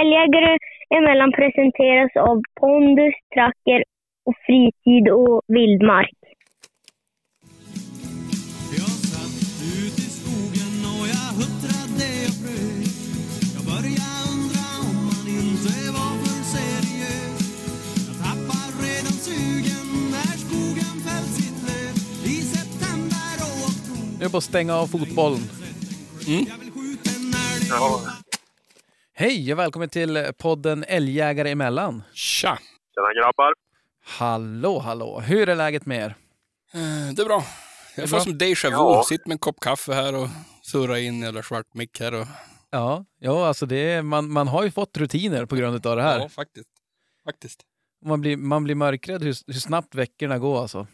Älgjägare emellan presenteras av pondus, tracker och fritid och vildmark. Jag satt ut i skogen och jag huttrade och frös Jag började undra om man inte var för seriös. Jag tappar redan sugen när skogen fällt sitt löv. I september och oktober. Nu är det på att stänga av fotbollen. Jag vill skjuta en älg. Ja, Hej och välkommen till podden Älgjägare emellan. Tja! tjena grabbar. Hallå, hallå. Hur är läget med er? Eh, Det är bra. Jag får bra. som déjà vu. Ja. Sitter med en kopp kaffe här och surrar in eller svart mick här. Och... Ja, ja alltså det är, man, man har ju fått rutiner på grund av det här. Ja, faktiskt. Faktiskt. Man, blir, man blir mörkrädd hur, hur snabbt veckorna går alltså.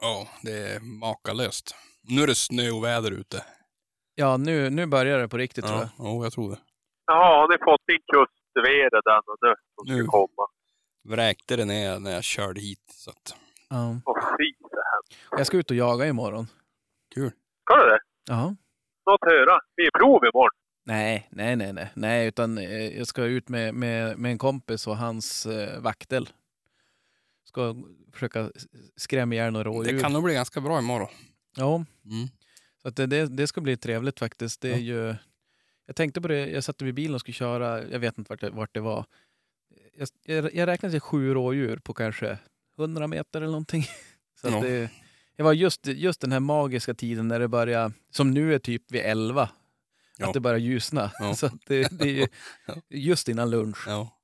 Ja, det är makalöst. Nu är det snö och väder ute. Ja, nu, nu börjar det på riktigt tror jag. Ja, jag tror det. Ja, har ni fått in kustväder den och nu som ska Nu. komma? Vräkte det ner när jag körde hit. Så att... Ja. Åh fy det här. Jag ska ut och jaga imorgon. Kul. Ska du det? Ja. Något höra? Vi är prov imorgon. Nej, nej, nej, nej, nej, utan eh, jag ska ut med, med, med en kompis och hans eh, vaktel. Ska försöka skrämma ihjäl några rådjur. Det kan nog bli ganska bra imorgon. Ja, Mm. så att det, det, det ska bli trevligt faktiskt. Det är Ja. ju, jag tänkte på det, jag satte vid bilen och skulle köra, jag vet inte vart det, vart det var. Jag, jag, jag räknade till sju rådjur på kanske 100 meter eller någonting. Så Ja. det, det var just, just den här magiska tiden när det börjar, som nu är typ vid 11, Ja. att det börjar ljusna. Ja. Så det, det är ju just innan lunch. Ja.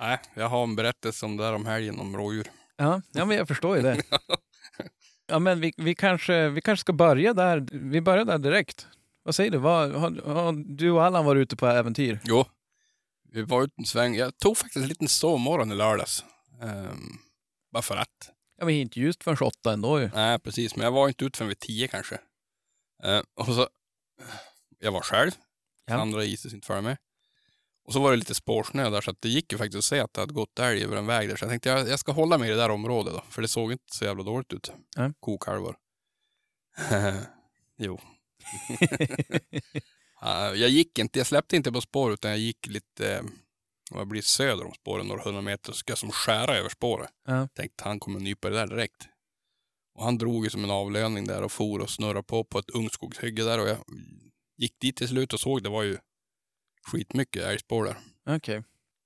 Nej, jag har en berättelse om det där om helgen om rådjur. Ja, ja men jag förstår ju det. Ja, men vi, vi, kanske, vi kanske ska börja där. Vi börjar där direkt. Vad säger du? Vad, har, har du och Allan varit ute på äventyr? Jo, vi var ute en sväng. Jag tog faktiskt en liten sovmorgon i lördags. Ehm, bara för att. Ja, men inte just förrän åtta ändå ju. Nej, precis. Men jag var inte ute förrän vid tio kanske. Eh, och så, jag var själv. Ja. Andra gissades inte följa med. Och så var det lite spårsnö där så att det gick ju faktiskt att se att det hade gått älg över en väg där. Så jag tänkte jag, jag ska hålla mig i det där området då. För det såg inte så jävla dåligt ut. Nej. Kokalvar. jo. Ja, jag gick inte, jag släppte inte på spår utan jag gick lite, eh, vad blir söder om spåren, några hundra meter. Så ska jag som skära över spåret. Ja. Tänkte han kommer nypa det där direkt. Och han drog ju som en avlöning där och for och snurrade på på ett ungskogshygge där och jag gick dit till slut och såg det var ju skitmycket älgspår där. Okej.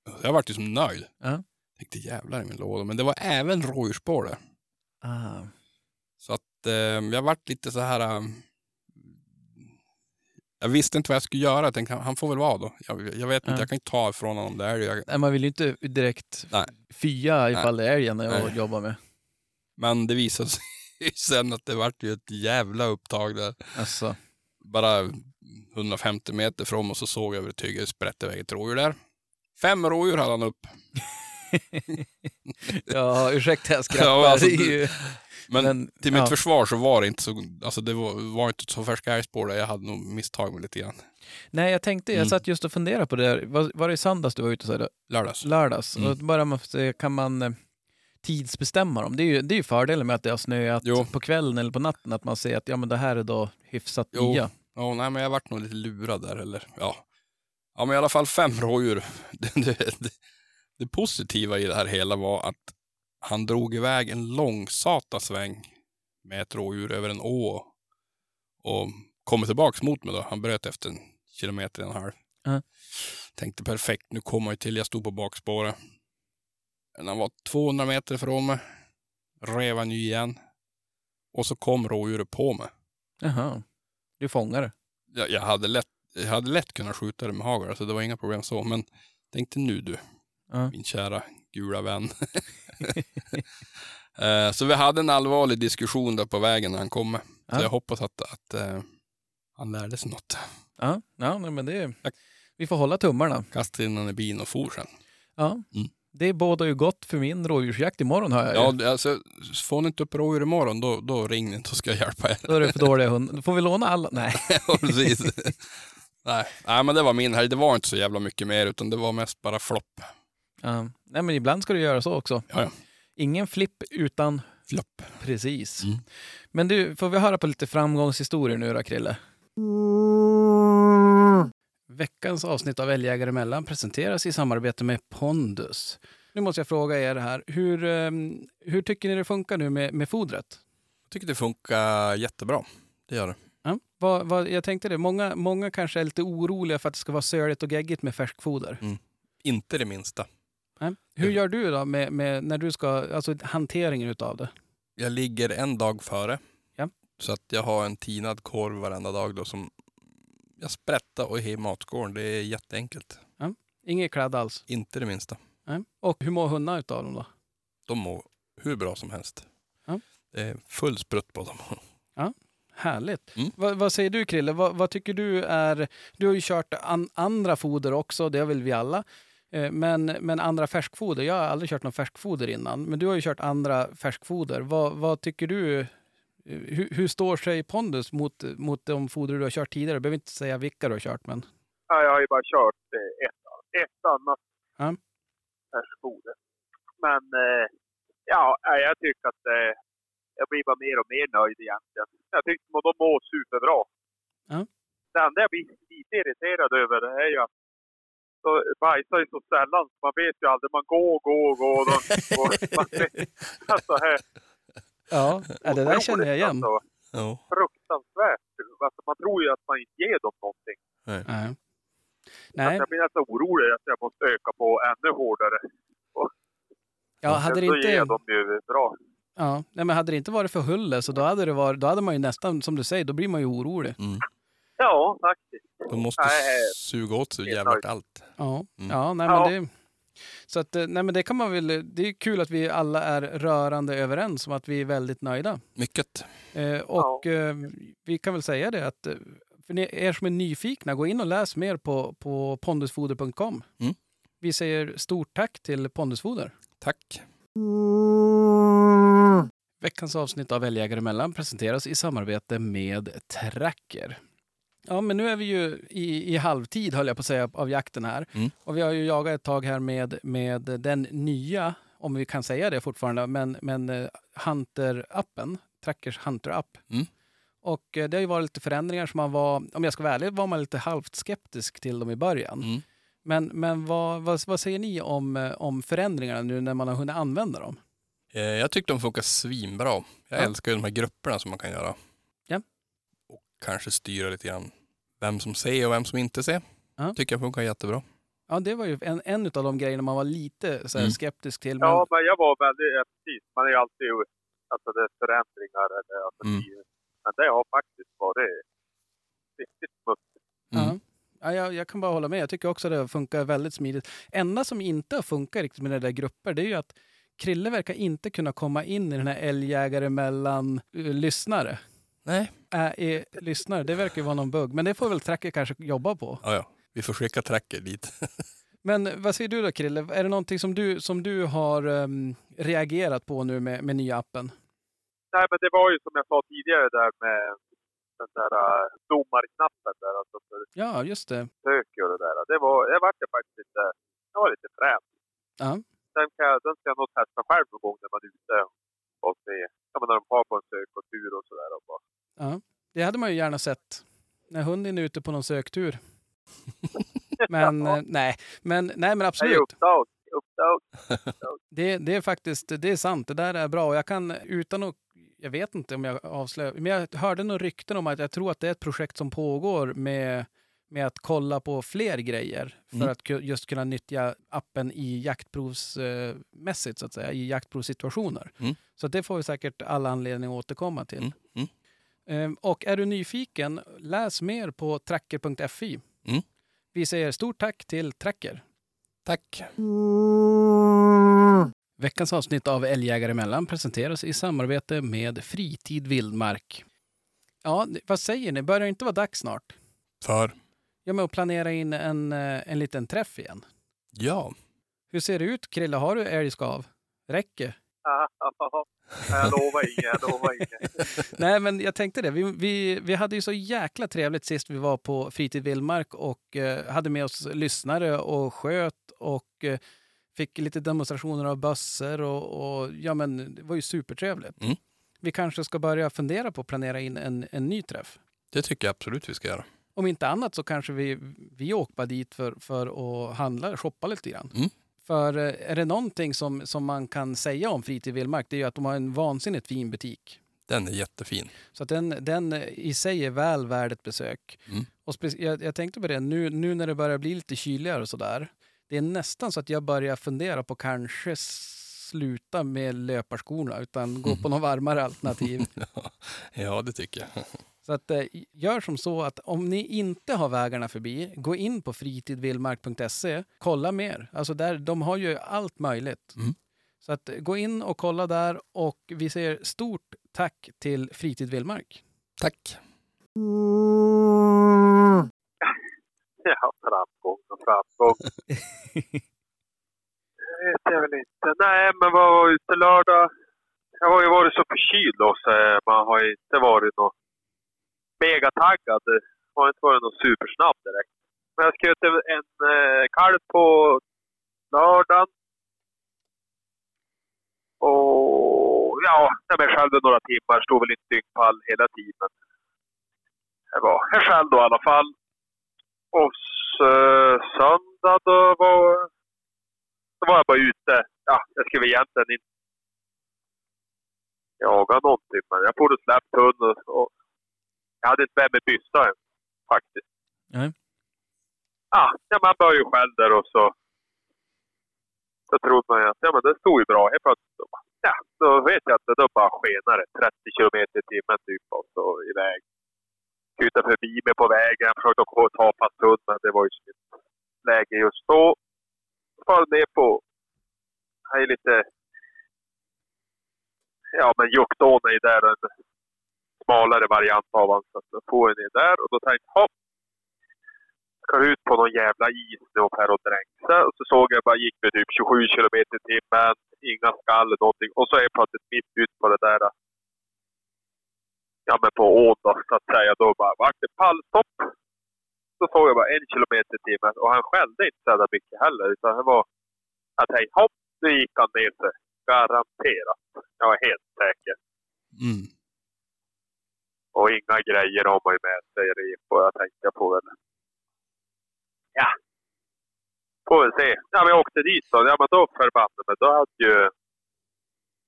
Så jag vart ju som nöjd. Ja. Tänkte jävlar i min låda. Men det var även rådjursspår där. Ah. Så att eh, jag vart lite så här. Jag visste inte vad jag skulle göra. Jag tänkte han- får väl vara då. Jag, jag vet inte, Ja. jag kan inte ta ifrån honom det. Är jag, Nej, man vill ju inte direkt Nej. fya ifall det är älgen jag Nej. jobbar med. men det visade sig sen att det vart ju ett jävla upptag där. Alltså. bara 150 meter från och så såg jag över ett hygge, sprätte iväg ett rådjur där. Fem rådjur hade han upp. Ja, ursäkta jag skrattar. Ja, alltså, det Men, men, till mitt ja. försvar så var det inte så, alltså det var, var inte så färska älgspår där. Jag hade nog misstagit mig lite grann. Nej, jag tänkte, jag Mm. satt just och funderade på det. där. Var, var det i söndags du var ute och här, Lördags. lördags? Mm. Och börjar man kan man eh, tidsbestämma dem? Det är ju, det är ju fördelen med att det har snöat Jo. på kvällen eller på natten, att man ser att ja, men det här är då hyfsat Jo. nya. Ja, nej men jag vart nog lite lurad där eller ja. Ja men i alla fall fem rådjur. Det, det, det, det positiva i det här hela var att han drog iväg en lång satansväng med ett rådjur över en å och kommer tillbaks mot mig då. Han bröt efter en kilometer och en halv. Ja. Tänkte perfekt, nu kommer jag till. Jag stod på bakspåret. När han var 200 meter från mig rev han ju igen. Och så kom rådjuret på mig. Jaha. Du fångar det. jag, jag, hade lätt, jag hade lätt kunnat skjuta det med hagel, så det var inga problem så. Men tänkte nu du, Ja. min kära gula vän. Eh, så vi hade en allvarlig diskussion där på vägen när han kom. Ja. Så jag hoppas att, att eh, han lärde sig något. Ja, ja men det Tack. vi får hålla tummarna. Kastade in honom i bilen och for sen. Ja. Mm. Det bådar ju gott för min rådjursjakt imorgon hör jag ju. Ja, alltså, får ni inte upp rådjur imorgon, då, då ring inte så ska jag hjälpa er. Då är det för dåliga hundar. Då får vi låna alla? Nej. Precis. Nej. Nej, men det var min helg. Det var inte så jävla mycket mer, utan det var mest bara flopp. Ja. Nej, men ibland ska du göra så också. Ja, ja. Ingen flipp utan Flopp. precis. Mm. Men du, får vi höra på lite framgångshistorier nu då, Krille? Veckans avsnitt av Älgjägare emellan presenteras i samarbete med Pondus. Nu måste jag fråga er här, hur, eh, hur tycker ni det funkar nu med, med fodret? Jag tycker det funkar jättebra. Det gör det. Ja, vad, vad, jag tänkte det, många, många kanske är lite oroliga för att det ska vara söligt och geggigt med färskfoder. Inte det minsta. Nej. Hur gör du då med, med när du ska, alltså hanteringen utav det? Jag ligger en dag före. Ja. Så att jag har en tinad korv varenda dag då som jag sprättar och i matskålen. Det är jätteenkelt. Inget kladd alls? Inte det minsta. Nej. Och hur mår hundarna utav dem då? De mår hur bra som helst. Ja. Det är full sprutt på dem. Härligt. Mm. Vad, vad säger du Krille? Vad, vad tycker du är... Du har ju kört an, andra foder också, det väl vi alla. Eh, Men, men andra färskfoder, jag har aldrig kört någon färskfoder innan. Men du har ju kört andra färskfoder. Vad, vad tycker du? eh, Hur, hur står sig Pondus mot, mot de foder du har kört tidigare? Du behöver inte säga vilka du har kört, men... Ja, jag har ju bara kört eh, ett, ett annat Ja. färskfoder. Men ja, jag tycker att jag blir bara mer och mer nöjd egentligen. Jag tycker att de mår superbra. Ja. Det enda jag blir lite irriterad över det är ju att de bajsar ju så sällan. så Man vet ju aldrig. Man går, går, går. Och, och, man, alltså, här, Ja, det där känner jag igen. Alltså, Ja. fruktansvärt. Alltså, man tror ju att man inte ger dem någonting. Nej. Så Nej, Jag blir nästan orolig att jag måste öka på ännu hårdare. ja, hade det så ger inte... de ju bra. Ja, nej, men hade det inte varit för Hulle så då hade, det varit, då hade man ju nästan, som du säger, då blir man ju orolig. Mm. Ja, faktiskt. De måste Nej, suga åt sig jävligt allt. Ja, Mm. ja, nej, Ja. men det... Så att, eh, nej, men det kan man väl... Det är kul att vi alla är rörande överens om att vi är väldigt nöjda. Mycket. Eh, och eh, vi kan väl säga det att eh, för ni, er som är nyfikna, gå in och läs mer på, på pondusfoder.com. Mm. Vi säger stort tack till Pondusfoder. Tack. Veckans avsnitt av Älgjägare emellan presenteras i samarbete med Tracker. Ja, men nu är vi ju i, i halvtid, höll jag på att säga, av jakten här. Mm. Och vi har ju jagat ett tag här med, med den nya, om vi kan säga det fortfarande, men, men eh, Hunter-appen, Trackers Hunter-app. Mm. Och eh, det har ju varit lite förändringar som man var, om jag ska vara ärlig, var man lite halvt skeptisk till dem i början. Mm. Men, men vad, vad, vad säger ni om, eh, om förändringarna nu när man har hunnit använda dem? Jag tyckte de funkar svinbra. Jag Ja. älskar ju de här grupperna som man kan göra. Ja. Och kanske styra lite grann vem som ser och vem som inte ser. Ja. Tycker jag funkar jättebra. Ja, det var ju en, en av de grejerna man var lite så här, Mm. skeptisk till. Men, Ja, men jag var väldigt... ja, Precis. Man är ju alltid... Alltså det är förändringar eller... Alltså, Mm. det- Men det har faktiskt varit riktigt smutsigt. Mm. Ja. Ja, jag, jag kan bara hålla med. Jag tycker också att det funkar väldigt smidigt. enda som inte har funkat riktigt med det där grupper, det är ju att Krille verkar inte kunna komma in i den här älgjägare mellan uh, lyssnare. Nej. Är, är lyssnare, det verkar ju vara någon bugg. Men det får väl Tracker kanske jobba på. Ja, ja. Vi får skicka tracker dit. Men vad säger du då Krille? Är det någonting som du, som du har ehm, reagerat på nu med, med nya appen? Nej, men det var ju som jag sa tidigare där med den där uh, domarknappen där. Alltså för Ja, just det. sök och det där. Det var... Jag vart ju faktiskt lite... Jag var lite frän. Ja. Den, kan, den ska jag nog testa själv någon gång när man är ute och se. Ja, men när de har på en sök och sådär. Ja, det hade man ju gärna sett. När hunden är ute på någon söktur. Men eh, nej, men, nej, men Nej, absolut. uppdag. Uppdag. Det, det är faktiskt det är sant. Det där är bra. Och jag kan utan att jag vet inte om jag avslöjar, men jag hörde några rykten om att jag tror att det är ett projekt som pågår med, med att kolla på fler grejer för Mm. att just kunna nyttja appen i jaktprovsmässigt så att säga, i jaktprovssituationer. Mm. Så det får vi säkert alla anledning att återkomma till. Mm. Mm. Ehm, Och är du nyfiken, läs mer på tracker.fi. Mm. Vi säger stort tack till Tracker. Tack. Veckans avsnitt av Älgjägare emellan presenteras i samarbete med Fritid Vildmark. Ja, vad säger ni? Börjar det inte vara dags snart? För? Ja, men att planera in en, eh, en liten träff igen. Ja. Hur ser det ut, Krille? Har du älgskav? Räcker? jag lovar inget, jag lovar inget. Nej, men jag tänkte det. Vi, vi, vi hade ju så jäkla trevligt sist vi var på Fritid Vildmark och eh, hade med oss lyssnare och sköt och eh, fick lite demonstrationer av bössor och, och ja, men det var ju supertrevligt. Mm. Vi kanske ska börja fundera på att planera in en, en ny träff. Det tycker jag absolut vi ska göra. Om inte annat så kanske vi, vi åker dit för, för att handla, shoppa lite grann. Mm. För eh, är det någonting som, som man kan säga om Fritid Vildmark, det är ju att de har en vansinnigt fin butik. Den är jättefin. Så att den, den i sig är väl värd ett besök. Mm. Och jag, jag tänkte på det, nu, nu när det börjar bli lite kyligare och sådär. Det är nästan så att jag börjar fundera på kanske sluta med löparskorna utan gå på något varmare alternativ. ja, det tycker jag. Så att, eh, gör som så att om ni inte har vägarna förbi, gå in på fritidvildmark.se, kolla mer. Alltså där, de har ju allt möjligt. Mm. Så att eh, gå in och kolla där och vi säger stort tack till Fritid Vildmark. Tack. Ja, framgång och framgång. Det vet jag väl inte. Nej, men vad var ute lördag? Jag har ju varit så förkyld då, så eh, man har inte varit något megataggad. Har inte varit någon supersnabb direkt. Men jag sköt en eh, kalv på lördagen. Och ja, jag var själv några timmar. Stod väl inte dyngpall hela tiden. Jag var jag själv då i alla fall. Och så, söndag då var, då var jag bara ute. Ja, jag skulle egentligen inte jaga någonting, men jag borde släppt hund och, och jag hade inte med mig byssa än, faktiskt. Nej. Ja, ja, man börjar ju själv där och så så trodde man ju att ja, men det stod ju bra. Helt plötsligt bara, ja, då vet jag att det då bara skenar det 30 kilometer i timmen typ och så iväg. Kutade förbi mig på vägen. Jag försökte ta fast hund, men det var ju som ett läge just då. Föll ner på... Det är lite... Ja, men Juktån är ju där en smalare variant av honom. Så att då får jag ner där och då tänkte jag, hopp. Ska ut på någon jävla is nu och här och dränksa. Och så såg jag bara gick med typ 27 kilometer i timmen. Inga skall eller någonting. Och så är jag plötsligt mitt ut på det där ja, men på ån då, så att säga. Då bara vart det pallstopp. Så såg jag bara en kilometer i timmen och han skällde inte så jävla mycket heller. Utan det var, jag tänkte hopp, nu gick han ner sig. Garanterat. Jag var helt säker. Mm. Och inga grejer har man ju med sig i och jag tänkte jag får väl... Ja. Får väl se. Ja, men jag åkte dit då. Ja, men då förbanne mig. Då hade ju...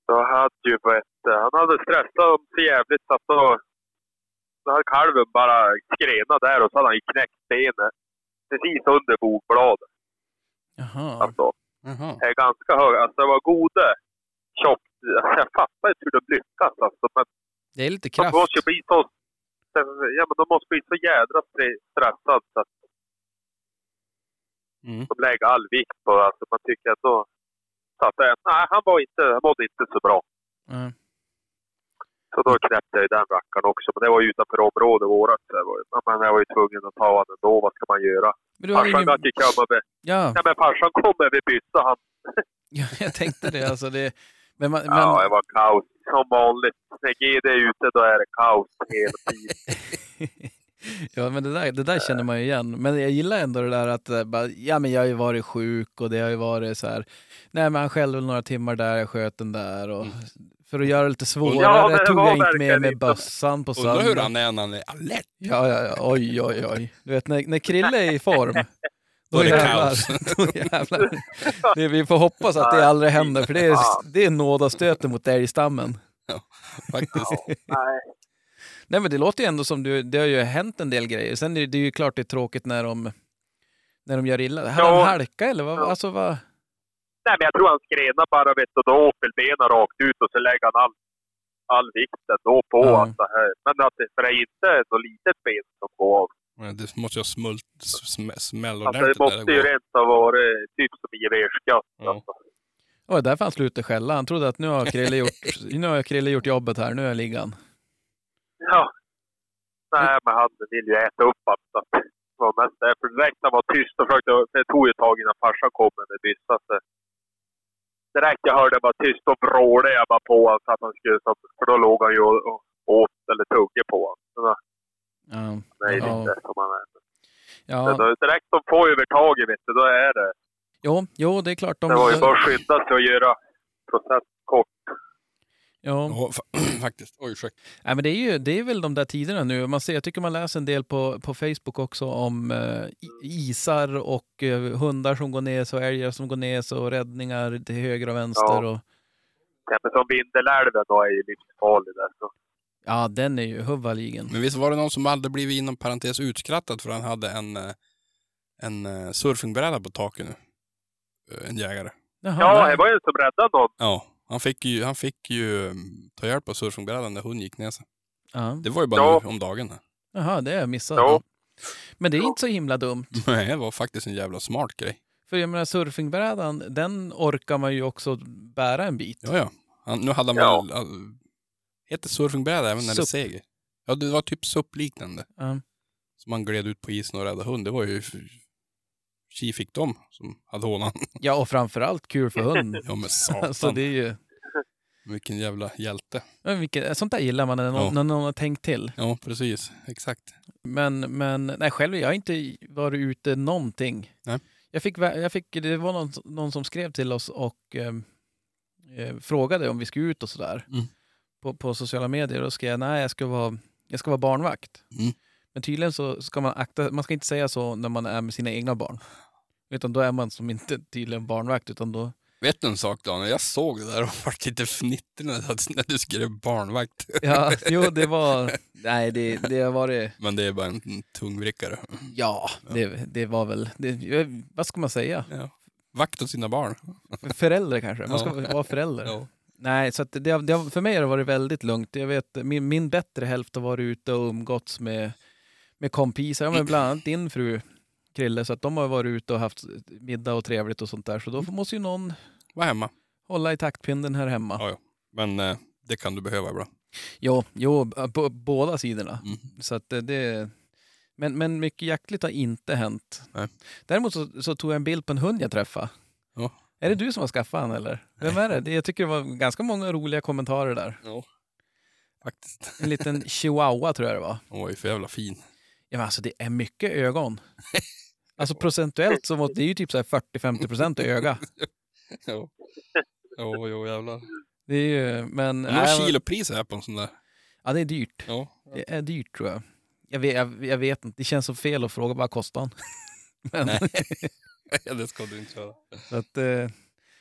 Då hade ju, vet, han hade stressat dem så jävligt så att då... Då hade kalven bara skrenat där och så hade han ju knäckt benet. Precis under bogbladet. Jaha. Alltså, Jaha. är ganska hög. Alltså det var gode, tjockt. Alltså, jag fattar inte hur de lyckas alltså. Men Det är lite de kraft. måste ju bli så... Ja, men de måste bli så jädra stre- stressade så att Mm. de lägger all vikt på alltså man tycker att då... Så att, eh, nej, han var inte, han mådde inte så bra. Ja. Så då knäppte jag ju den rackaren också. Men det var ju utanför området vårat. Men jag var ju tvungen att ta honom ändå. Vad ska man göra? Men du har Farsan ingen... inte komma med... Ja, Ja, men farsan kommer med byssa. Han... ja, jag tänkte det. Alltså det... Men, man, Ja, men... det var kaos. Som vanligt. När GD är ute, då är det kaos hela tiden. ja, men det där, det där känner man ju igen. Men jag gillar ändå det där att eh, bara, ja, men jag har ju varit sjuk och det har ju varit så här. Nej, men han skällde några timmar där, jag sköt den där. Och, För att göra det lite svårare Ja, men det tog jag inte med mig bössan på Undrar hur söndag. han är när han är alert. Ja, ja, ja, oj, oj, oj. Du vet, när, när Krille är i form, Då är det jävlar. kaos. Då jävlar. Det, vi får hoppas att det aldrig händer, för det är, det är nådastöten mot älgstammen. Faktiskt. Nej. Nej men det låter ju ändå som du, det har ju hänt en del grejer. Sen är det, det är ju klart det är tråkigt när de, när de gör illa. Hade Ja. han halka eller vad? Ja. Alltså vad? Nej, men jag tror han skrenar bara vet du, då åker benen rakt ut och så lägger han all, all vikten då på. Ja. Alltså, här. Men att det, för det är inte ett så litet ben som går av. Men Det måste ju ha smult, sm, smäll Alltså, det måste ju rent ha varit typ som IVR-skatt. Ja. Alltså. Det var därför han slutade skälla. Han trodde att nu har Krille gjort, nu har Krille gjort jobbet här, nu är liggan. Ja. Nej, men han vill ju äta upp allt. Det var mest därför. Direkt han var tyst och försökte... Det tog ju ett tag innan farsan kom med byssa. Så direkt jag hörde bara tyst och vrålade jag bara på honom så att han skulle... så- För då låg han ju och, och åt eller tuggade på honom. Ja. Det är Ja. lite som han är. Ja. Så då, direkt de får övertaget, vet du, då är det... Jo, jo, det är klart. De, Det var ju bara att skynda sig och göra process kort. Ja. Ja, fa- faktiskt. Oj, ursäkta. Nej, men det, är ju, det är väl de där tiderna nu. Man ser, jag tycker man läser en del på, på Facebook också om eh, i- isar och eh, hundar som går ner och älgar som går ner och räddningar till höger och vänster. Ja. Och, Exempel som Vindelälven då är ju livsfarlig där. Så. Ja, den är ju huvudligen. Men visst var det någon som hade blivit inom parentes utskrattad för han hade en, eh, en eh, surfingbräda på taket nu? Eh, En jägare. Jaha, Ja, det var ju som räddade någon. Ja, han fick ju, han fick ju mm, ta hjälp av surfingbrädan när hon gick ner sig. Ja. Det var ju bara Ja. nu om dagen. Jaha, det har jag missat. Ja. Men det är inte så himla dumt. Nej, det var faktiskt en jävla smart grej. För jag menar surfingbrädan, den orkar man ju också bära en bit. Ja, ja. Han, nu hade han Ja. Heter surfingbräda även när det Sup. seger? Ja, det var typ SUP-liknande. Ja. Som man gled ut på isen och räddade hund. Det var ju... Tji fick de som hade hånan. Ja, och framförallt kul för hund. Ja men satan. alltså det är ju, Vilken jävla hjälte. ja, vilket, sånt där gillar man när någon, Ja. när någon har tänkt till. Ja, precis. Exakt. Men, men nej, själv jag har inte varit ute någonting. Nej. Jag fick, jag fick, det var någon, någon som skrev till oss och eh, eh, frågade om vi skulle ut och sådär. Mm. På, på sociala medier. Och skrev jag, nej jag ska vara, jag ska vara barnvakt. Mm. Men tydligen så ska man akta, man ska inte säga så när man är med sina egna barn. Utan då är man som inte tydligen barnvakt utan då, Vet du en sak Daniel? Jag såg det där och var lite fnittrig när, när du skrev barnvakt. ja, jo det var, nej det, det har varit, Men det är bara en, en tungvrickare. ja, det, det var väl, det, vad ska man säga? Ja. Vakt åt sina barn. Förälder kanske, man ska Ja. vara förälder. Ja. Nej, så det, det, för mig har det varit väldigt lugnt. Jag vet, min, min bättre hälft har varit ute och umgåtts med, med kompisar, ja, men bland annat din fru Krille, så att de har varit ute och haft middag och trevligt och sånt där. Så då måste ju någon Var hemma. hålla i taktpinnen här hemma. Ja, ja. Men eh, det kan du behöva ibland. Jo, jo på båda sidorna. Mm. Så att det- det... Men, men mycket jaktligt har inte hänt. Nej. Däremot så, så tog jag en bild på en hund jag träffade. Ja. Är det du som har skaffat han eller? Vem är det? det? Jag tycker det var ganska många roliga kommentarer där. Ja. Faktiskt. En liten chihuahua tror jag det var. Oj, för jävla fin. Ja, men alltså det är mycket ögon. Alltså procentuellt så måste det är ju typ så här 40-50 procent öga. Jo, jo, jo jävlar. Det är ju, men... Nej, är kilopris här på en sån där? Ja, det är dyrt. Ja. Det är dyrt tror jag. Jag vet, jag, jag vet inte, det känns så fel att fråga vad kostar han? men, Nej. det ska du inte göra. så att, eh,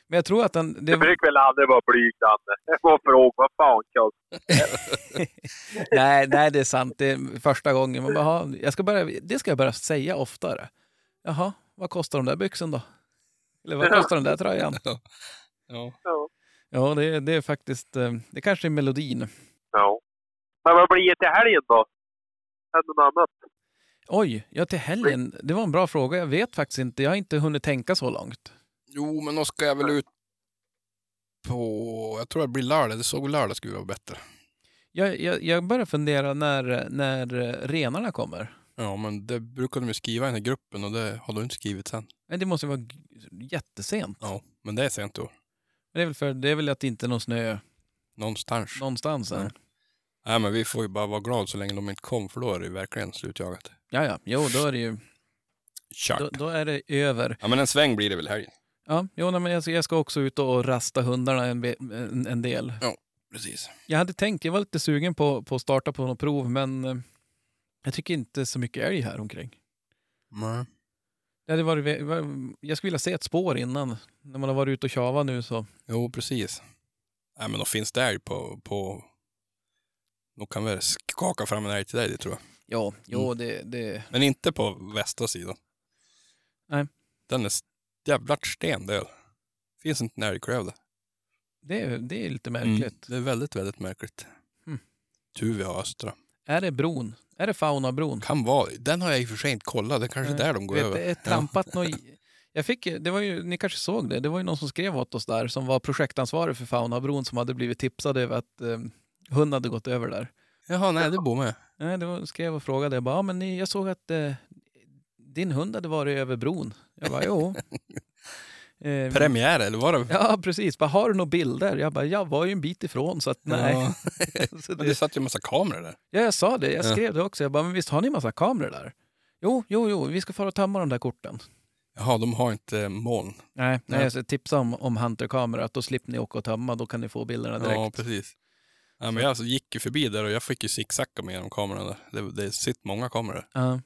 men jag tror att den... Det Det, brukar väl aldrig vara blyg, Danne. Jag fråga vad fan nej, nej, det är sant. Det är första gången. Man bara, "Jaha, jag ska börja, det ska jag börja säga oftare. Jaha, vad kostar de där byxorna då? Eller vad kostar den där tröjan? Ja. Ja. Ja, det, är- det är faktiskt... eh, Det kanske är melodin. ja. Men vad blir det till helgen då? Händer något annat? Oj, ja till helgen. Det var en bra fråga. Jag vet faktiskt inte. Jag har inte hunnit tänka så långt. Jo, men då ska jag väl ut på... Jag tror det blir lördag. Det såg lördag skulle vara bättre. Jag, jag, jag börjar fundera när, när renarna kommer. Ja, men det brukar de ju skriva i den här gruppen och det har du inte skrivit sen. Men det måste ju vara jättesent. Ja, men det är sent då. Men det, är väl för, det är väl att det inte är någon snö Någonstans. någonstans än. Nej. Nej, men vi får ju bara vara glada så länge de inte kom, för då är det ju verkligen slutjagat. Ja, ja. Jo, då är det ju Kört. då, då är det över. Ja, men en sväng blir det väl helgen. Ja, jo, nej, men jag, ska- jag ska också ut och rasta hundarna en, en, en del. Precis. Jag hade tänkt, jag var lite sugen på, på att starta på något prov, men eh, jag tycker inte så mycket älg här omkring. Nej. Det hade varit, jag skulle vilja se ett spår innan. När man har varit ute och tjavat nu så. Jo, precis. Nej, men då finns det älg på... på... De kan väl skaka fram en älg till dig, det tror jag. Ja, jo, det, det, Men inte på västra sidan. Nej. Den är jävla stendöd. Finns inte en älgklöv där. det, det är lite märkligt. Det är väldigt, väldigt märkligt. Mm. Tur vi har östra. Är det bron? Är det Faunabron? Kan vara. Den har jag i och för sig inte kollat. Det är kanske Nej. där de går Vet, över. det är trampat nå Jag fick, det var ju, ni kanske såg det, det var ju någon som skrev åt oss där som var projektansvarig för Faunabron som hade blivit tipsad över att eh, hund hade gått över där. Jaha, nej, det bor med. Nej, det var, skrev och frågade, jag bara, ja, men ni, jag såg att eh, din hund hade varit över bron. Jag bara, jo. Eh, Premiär, eller var det? Ja, precis. Bara, har du några bilder? Jag bara, jag var ju en bit ifrån så att nej. Ja. så Men det det, satt ju en massa kameror där. ja, jag sa det. Jag Ja. skrev det också. Jag bara, men visst har ni massa kameror där? Jo, jo, jo, vi ska fara och tömma de där korten. Jaha, de har inte eh, moln. Nej, nej Nej. tipsa om, om Hunter-kamera, att då slipper ni åka och tömma, då kan ni få bilderna direkt. Ja, precis. Ja, men jag alltså gick ju förbi där och jag fick ju zigzacka med genom kameran där. Det, det sitter många kameror. Ja.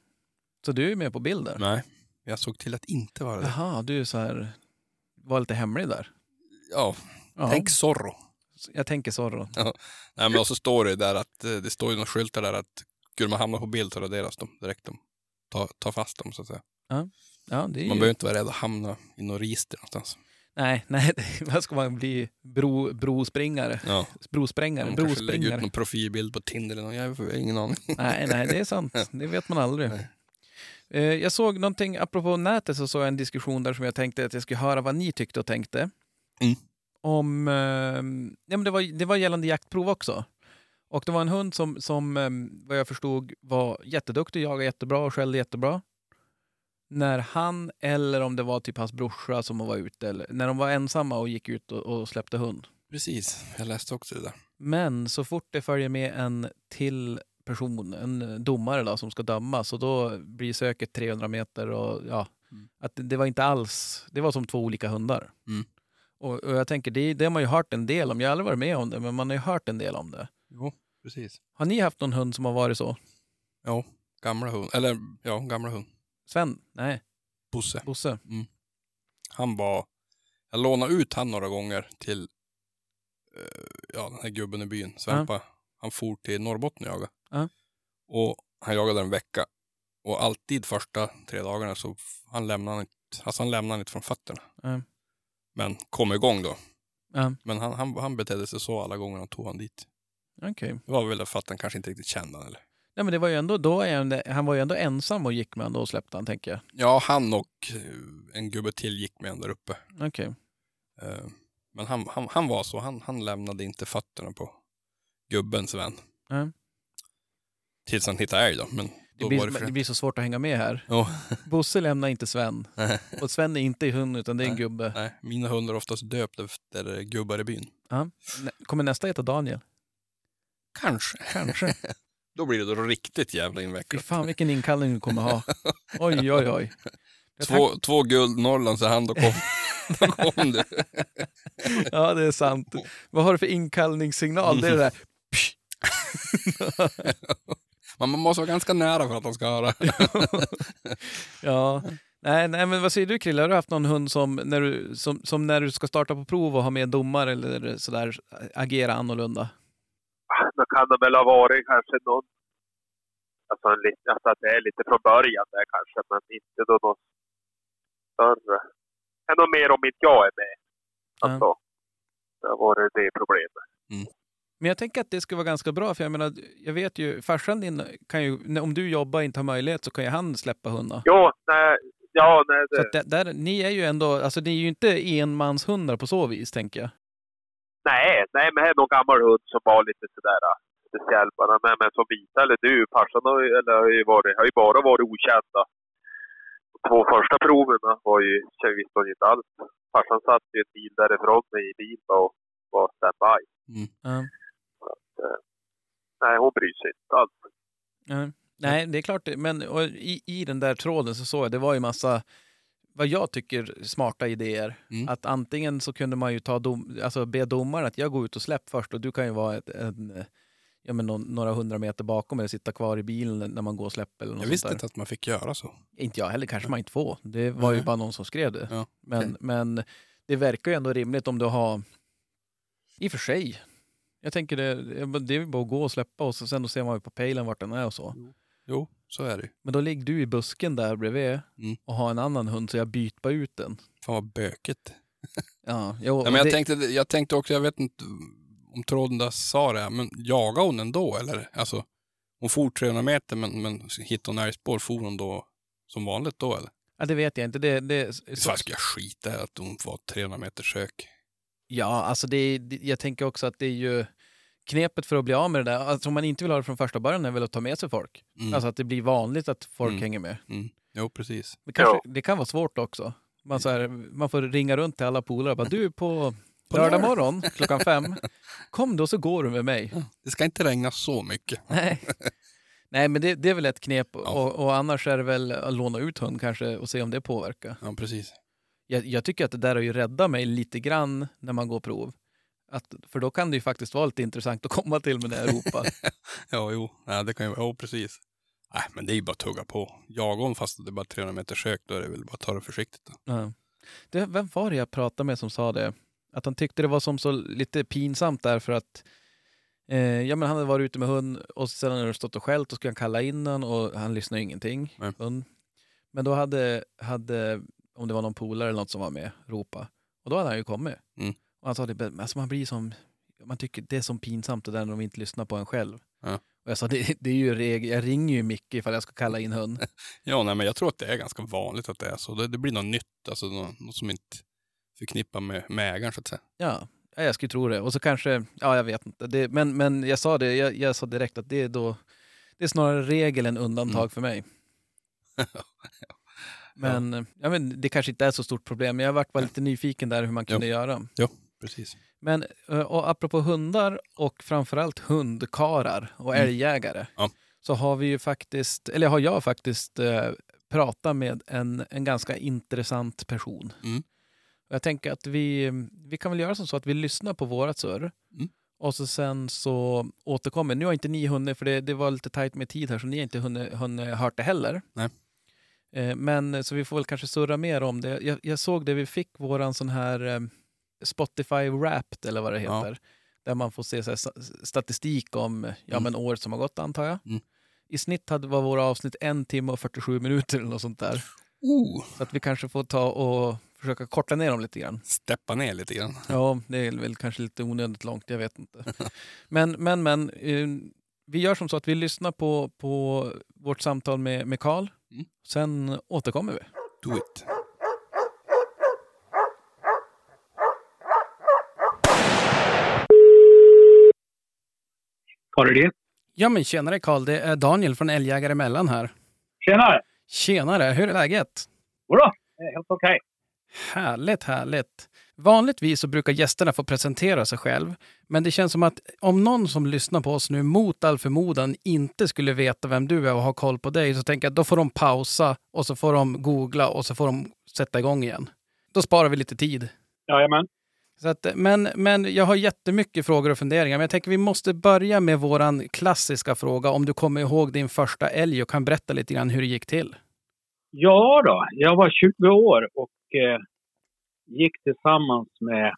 Så du är med på bilder? Nej, jag såg till att inte vara det. Jaha, du är så här, var lite hemlig där. Ja, Ja, tänk Zorro. Jag tänker så då. Nej, men och så står det där att eh, det står ju några skyltar där att skulle man hamna på bild så raderas de direkt. De tar, tar fast dem så att säga. Ja, är Man ju... behöver inte vara rädd att hamna i något register någonstans. Nej, nej, vad ska man bli? Bro, brospringare? Ja, Brosprängare? man lägger ut någon profilbild på Tinder eller något. Jag har ingen aning. Nej, nej, det är sant. Det vet man aldrig. Eh, Jag såg någonting, apropå nätet, så såg jag en diskussion där som jag tänkte att jag skulle höra vad ni tyckte och tänkte. Mm. Om, eh, ja, men det, var, det var gällande jaktprov också. Och det var en hund som, som eh, vad jag förstod var jätteduktig, jagade jättebra och skällde jättebra. När han, eller om det var typ hans brorsa som var ute, eller när de var ensamma och gick ut och, och släppte hund. Precis, jag läste också det där. Men så fort det följer med en till person, en domare då, som ska döma, så då blir söket 300 meter och ja, Mm. att det, det var inte alls, det var som två olika hundar. Mm. Och, och jag tänker, det, det har man ju hört en del om, jag har aldrig varit med om det, men man har ju hört en del om det. Jo, precis. Har ni haft någon hund som har varit så? Ja, gamla hund. Eller ja, gamla hund. Sven? Nej, Bosse. Bosse? Han var... Jag lånade ut han några gånger till eh, ja, den här gubben i byn, Svempa. Han for till Norrbotten och jagade. Ja. Och han jagade en vecka. Och alltid första tre dagarna så han lämnade han inte, alltså han lämnade inte från fötterna. Ja. Men kom igång då. Men han, han, han betedde sig så alla gånger han tog han dit. okej. Det var väl för att han kanske inte riktigt kände han eller? Nej men det var ju ändå, då är han, var ju ändå ensam och gick med honom, då släppte han tänker jag. Ja, han och eh, en gubbe till gick med en där uppe. Okej. Eh, Men han, han, han var så, han, han lämnade inte fötterna på gubbens vän. Ja. Tills han hittade älg då. Men Det, blir, det det blir så svårt att hänga med här. Ja. Bosse lämnar inte Sven. Och Sven är inte hund utan det är en Nej. gubbe. Nej, mina hundar är oftast döpta efter gubbar i byn. Nä- Kommer nästa heta Daniel? Kanske. Kanske. Då blir det då riktigt jävla Fy invecklat. fan vilken inkallning du kommer ha. Oj, oj, oj. Två, två guld Norrlands i hand, då kom, då kom du. Ja, det är sant. Vad har du för inkallningssignal? Det är det där. Man måste vara ganska nära för att han ska höra. Ja. Nej, nej, men vad säger du Krille? Har du haft någon hund som när du, som, som när du ska starta på prov och ha med domare eller sådär agera annorlunda? Då kan det väl ha varit kanske någon... Alltså, en alltså att det är lite från början där kanske, men inte då något större. Nog mer om inte jag är med. Alltså, det har varit det problemet. Men jag tänker att det skulle vara ganska bra, för jag menar, jag vet ju, farsan din kan ju, om du jobbar och inte har möjlighet så kan ju han släppa hundar. Jo, nej, ja, nej, Så det, att där, där, ni är ju ändå, alltså ni är ju inte enmanshundar på så vis, tänker jag. Nej, nej, men det är någon gammal hund som var lite sådär äh, speciell bara. Men, men som Vita eller du, farsan har, eller, har, ju varit, har ju bara varit okända. De två första proven var ju, så visste hon inte alls. Farsan satt ju en bil därifrån mig i bil och var standby. Ja. Nej, hon bryr sig inte alls. Ja. Nej, det är klart. Men och i, i den där tråden så såg jag, det var ju massa, vad jag tycker, smarta idéer. Mm. Att antingen så kunde man ju ta dom, alltså be domaren att jag går ut och släpp först och du kan ju vara ett, en, ja, men någon, några hundra meter bakom eller sitta kvar i bilen när man går och släpper. Eller något Jag sånt visste där. inte att man fick göra så. Inte jag heller, kanske man inte får. Det var ju bara någon som skrev det. Ja, men, okej. men det verkar ju ändå rimligt om du har... I och för sig. Jag tänker det, det är bara att gå och släppa och så sen då ser man ju på pejlen vart den är och så. Jo, så är det ju. Men då ligger du i busken där bredvid Mm. och har en annan hund så jag byter bara ut den. Fan vad bökigt. Ja, jo, Ja, men jag, det, tänkte, jag tänkte också, jag vet inte om tråden där sa det, men jagade hon ändå eller? Alltså, hon for 300 meter men, men hittade hon älgspår, for hon då som vanligt då eller? ja, det vet jag inte. Det, det, Så så, ska jag skita i att hon var 300 meter sök. ja, alltså det, det, jag tänker också att det är ju knepet för att bli av med det där. Alltså om man inte vill ha det från första början är väl att ta med sig folk. Mm. Alltså att det blir vanligt att folk Mm. hänger med. Mm. Jo, precis. Men kanske. Det kan vara svårt också. Man, så här, man får ringa runt till alla polare och bara du på, På lördag lördag." morgon klockan fem, kom då så går du med mig. Det ska inte regna så mycket. Nej. Nej, men det, det är väl ett knep. Ja. Och, och annars är det väl att låna ut hund kanske och se om det påverkar. Ja, precis. Jag, jag tycker att det där har ju räddat mig lite grann när man går prov. Att, för då kan det ju faktiskt vara lite intressant att komma till med jag ropar. Ja, jo, ja, det kan ju vara, jo, precis. Nej, men det är ju bara att tugga på. Jag om fast det är bara 300 meter sök, då är det väl bara att ta det försiktigt. Då. Ja. Det, vem var det jag pratade med som sa det? Att han tyckte det var som så lite pinsamt därför att eh, ja, men han hade varit ute med hund och sen hade det stått och skällt och skulle han kalla in den och han lyssnade ingenting. Nej. Hund. Men då hade, hade, om det var någon polare eller något som var med, ropa. Och då hade han ju kommit. Mm. Och han sa det, alltså man blir som, man tycker det är som pinsamt det där när de inte lyssnar på en själv. Ja. Och jag sa, det, det är ju regel, jag ringer ju Micke ifall jag ska kalla in hund. Ja, nej, men jag tror att det är ganska vanligt att det är så. Det, det blir något nytt, alltså något, något som inte förknippar med, med ägaren så att säga. Ja, ja, jag skulle tro det. Och så kanske, ja jag vet inte. Det, men, men jag sa det, jag, jag sa direkt att det är då, det är snarare regel än undantag Mm. för mig. Men, ja. men det kanske inte är så stort problem. Men jag varit bara lite nyfiken där hur man kunde göra. Precis. Men eh, och apropå hundar och framförallt hundkarar och Mm. älgjägare. Ja. Så har vi ju faktiskt, eller har jag faktiskt eh, pratat med en, en ganska intressant person. Mm. Jag tänker att vi, vi kan väl göra som så att vi lyssnar på vårat surr. Mm. Och så sen så återkommer. Nu har inte ni hunnit, för det, det var lite tajt med tid här, så ni har inte hunnit, hunnit hört det heller. Nej. Eh, Men så vi får väl kanske surra mer om det. Jag, jag såg det, vi fick våran sån här Spotify Wrapped eller vad det Ja. heter. Där man får se så statistik om ja, Mm. men året som har gått antar jag. Mm. I snitt hade, var våra avsnitt en timme och 47 minuter eller något sånt där. Oh, Så att vi kanske får ta och försöka korta ner dem lite grann. steppa ner lite grann. Ja, det är väl kanske lite onödigt långt, jag vet inte. Men, men, men eh, vi gör som så att vi lyssnar på, på vårt samtal med, med Carl. Mm. Sen återkommer vi. Do it. Har du det? Ja men tjenare Carl, det är Daniel från Älgjägare Mellan här. Tjenare! Tjenare, hur är läget? Jodå, helt okej. Härligt, härligt. Vanligtvis så brukar gästerna få presentera sig själv, men det känns som att om någon som lyssnar på oss nu mot all förmodan inte skulle veta vem du är och ha koll på dig, så tänker jag att då får de pausa och så får de googla och så får de sätta igång igen. Då sparar vi lite tid. Jajamän. Så att, men, men jag har jättemycket frågor och funderingar, men jag tänker vi måste börja med våran klassiska fråga om du kommer ihåg din första älg och kan berätta lite grann hur det gick till. Ja då, jag var 20 år och eh, gick tillsammans med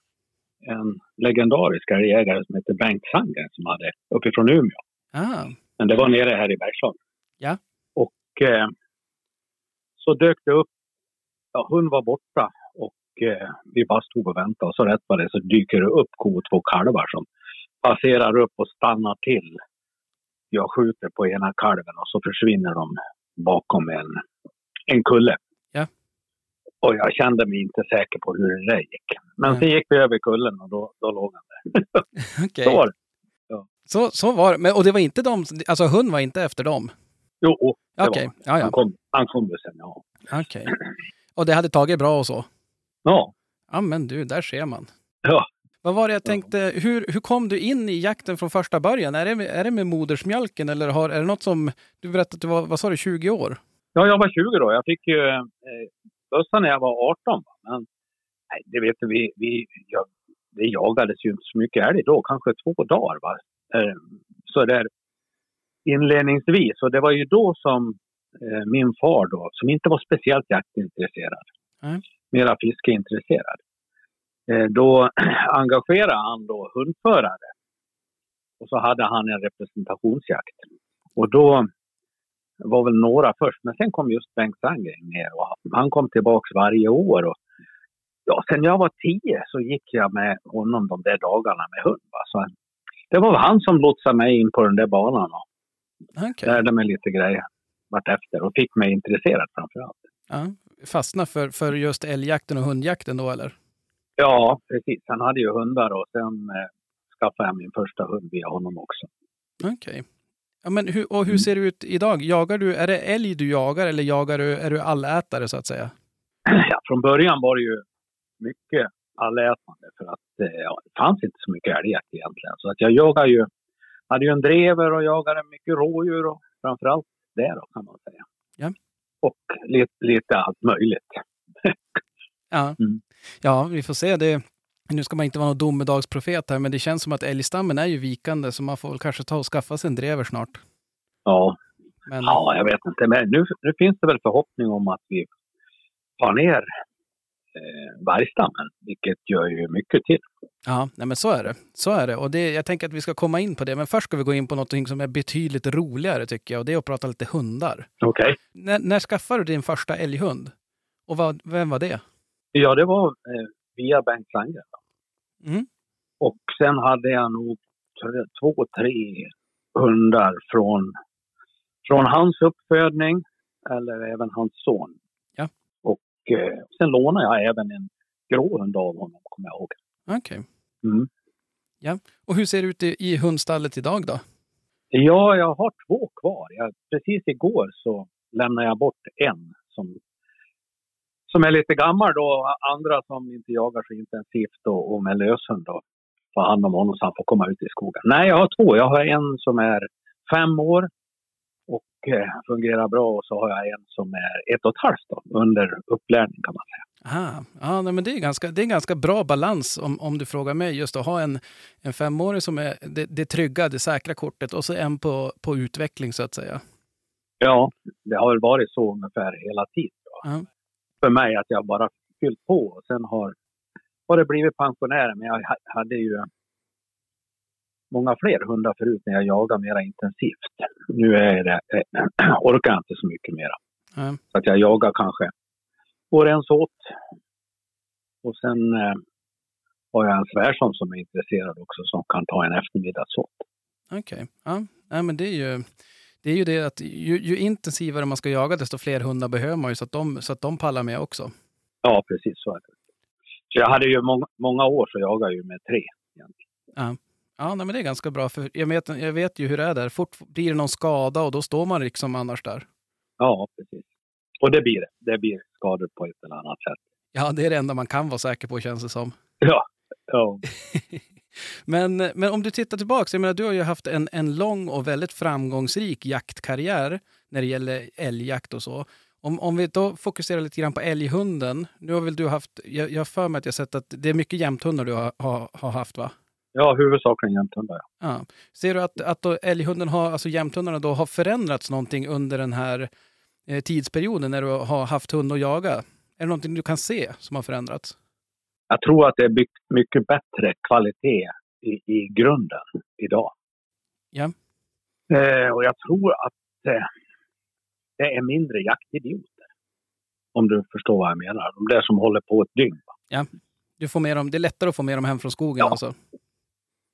en legendarisk älgjägare som heter Bengt Sandgren som hade uppifrån Umeå. Ah, Men det var nere här i Bergslagen. Ja. Och eh, så dök det upp, ja hon var borta eh, vi bara stod och väntade och så rätt vad det så dyker det upp ko och två kalvar som passerar upp och stannar till. Jag skjuter på ena kalven och så försvinner de bakom en, en kulle. Ja. Och jag kände mig inte säker på hur det där gick. Men Nej. sen gick vi över kullen och då, då låg han där. okej. Så var det. Så, så var det. Men, och det var inte de, alltså hund var inte efter dem? Jo, det Okej, var ja han. ja. Han kom, han kom sen, ja. Okej. Och det hade tagit bra och så? Ja, Ja men du, där ser man. Ja. Vad var det jag Ja. tänkte, hur, hur kom du in i jakten från första början? Är det, med- är det med modersmjölken eller har, är det något som, du berättade att du var, vad sa du, 20 år? Ja, jag var 20 då. Jag fick ju eh, bössa när jag var 18. Va? Men nej, det vet du, vi, vi, ja, det jagades ju inte så mycket älg då, kanske två dagar. Va? Eh, så där inledningsvis. Och det var ju då som eh, min far då, som inte var speciellt jaktintresserad, Nej. Mera fiskeintresserad, eh, då engagerade han då hundförare. Och så hade han en representationsjakt. Och då var väl några först, men sen kom just Bengt Sandgren ner och han kom tillbaks varje år. Och, ja, sen jag var tio så gick jag med honom de där dagarna med hund. Va? Så det var han som lotsade mig in på den där banan och Okej. lärde mig lite grejer vartefter och fick mig intresserad framför allt. Ja. Fastna för, för just älgjakten och hundjakten då eller? Ja, precis. Han hade ju hundar och sen eh, skaffade jag min första hund via honom också. Okej. Ja, men hur, och hur ser det ut idag? Jagar du, är det älg du jagar eller jagar du, är du allätare så att säga? Ja, från början var det ju mycket allätande för att eh, ja, det fanns inte så mycket älgjakt egentligen. Så att jag jagade ju, hade ju en drever och jagade mycket rådjur och framförallt det då kan man säga. Ja. Och lite, lite allt möjligt. Ja. Mm. ja, vi får se. Det, nu ska man inte vara någon domedagsprofet här, men det känns som att älgstammen är ju vikande, så man får väl kanske ta och skaffa sig en drever snart. Ja, Men, ja jag vet inte. Men nu, nu finns det väl förhoppning om att vi tar ner eh, vargstammen, vilket gör ju mycket till. Ja, nej men så är det. Så är det. Och det, jag tänker att vi ska komma in på det, men först ska vi gå in på något som är betydligt roligare tycker jag, och det är att prata lite hundar. Okej. När, när skaffade du din första älghund? Och vad, vem var det? Ja, det var eh, via Bengt Sandgren. Mm. Och sen hade jag nog tre, två, tre hundar från, från hans uppfödning eller även hans son. Ja. Eh, sen lånade jag även en gråhund av honom, kommer jag ihåg. Okej. Mm. Och hur ser det ut i, i hundstallet idag då? Ja, jag har två kvar. Jag, precis igår så lämnade jag bort en som, som är lite gammal då. Andra som inte jagar så intensivt och, och med löshund då. Ta hand om honom så han får komma ut i skogen. Nej, jag har två. Jag har en som är fem år fungerar bra och så har jag en som är ett och ett halvt då, under upplärning kan man säga. Aha. Ja, nej, men det är, ganska, det är en ganska bra balans om, om du frågar mig. Just att ha en, en femåring som är det, det trygga, det säkra kortet och så en på, på utveckling så att säga. Ja, det har väl varit så ungefär hela tiden. Ja. För mig att jag bara fyllt på och sen har, har det blivit pensionär. Men jag ha- hade ju många fler hundar förut när jag jagade mera intensivt. Nu är det, eh, orkar jag inte så mycket mera. Ja. Så att jag jagar kanske år ens åt. Och sen eh, har jag en svärson som är intresserad också som kan ta en eftermiddagsåt. Okej. Ja. Nej, men det är ju det, är ju det att ju, ju intensivare man ska jaga, desto fler hundar behöver man ju så att de, så att de pallar med också. Ja, precis så är det. Så jag hade ju många, många år så jagade jag ju med tre. egentligen. Ja, nej, men det är ganska bra. För jag, vet, jag vet ju hur det är där. Fort blir det någon skada och då står man liksom annars där. Ja, precis. Och det blir det. Det blir skador på ett eller annat sätt. Ja, det är det enda man kan vara säker på känns det som. Ja. ja. Men, men om du tittar tillbaka, jag menar, du har ju haft en, en lång och väldigt framgångsrik jaktkarriär när det gäller älgjakt och så. Om, om vi då fokuserar lite grann på älghunden. Nu har väl du haft, jag jag har för mig att jag sett att det är mycket jämthundar du har, har, har haft va? Ja, huvudsakligen jämthundar. Ja. Ja. Ser du att, att då älghunden har, alltså jämthundarna då har förändrats någonting under den här eh, tidsperioden när du har haft hund att jaga? Är det någonting du kan se som har förändrats? Jag tror att det är mycket bättre kvalitet i, i grunden idag. Ja. Eh, och jag tror att eh, det är mindre jaktidioter. Om du förstår vad jag menar. De där som håller på ett dygn. va. Du får med dem, det är lättare att få med dem hem från skogen Ja. alltså?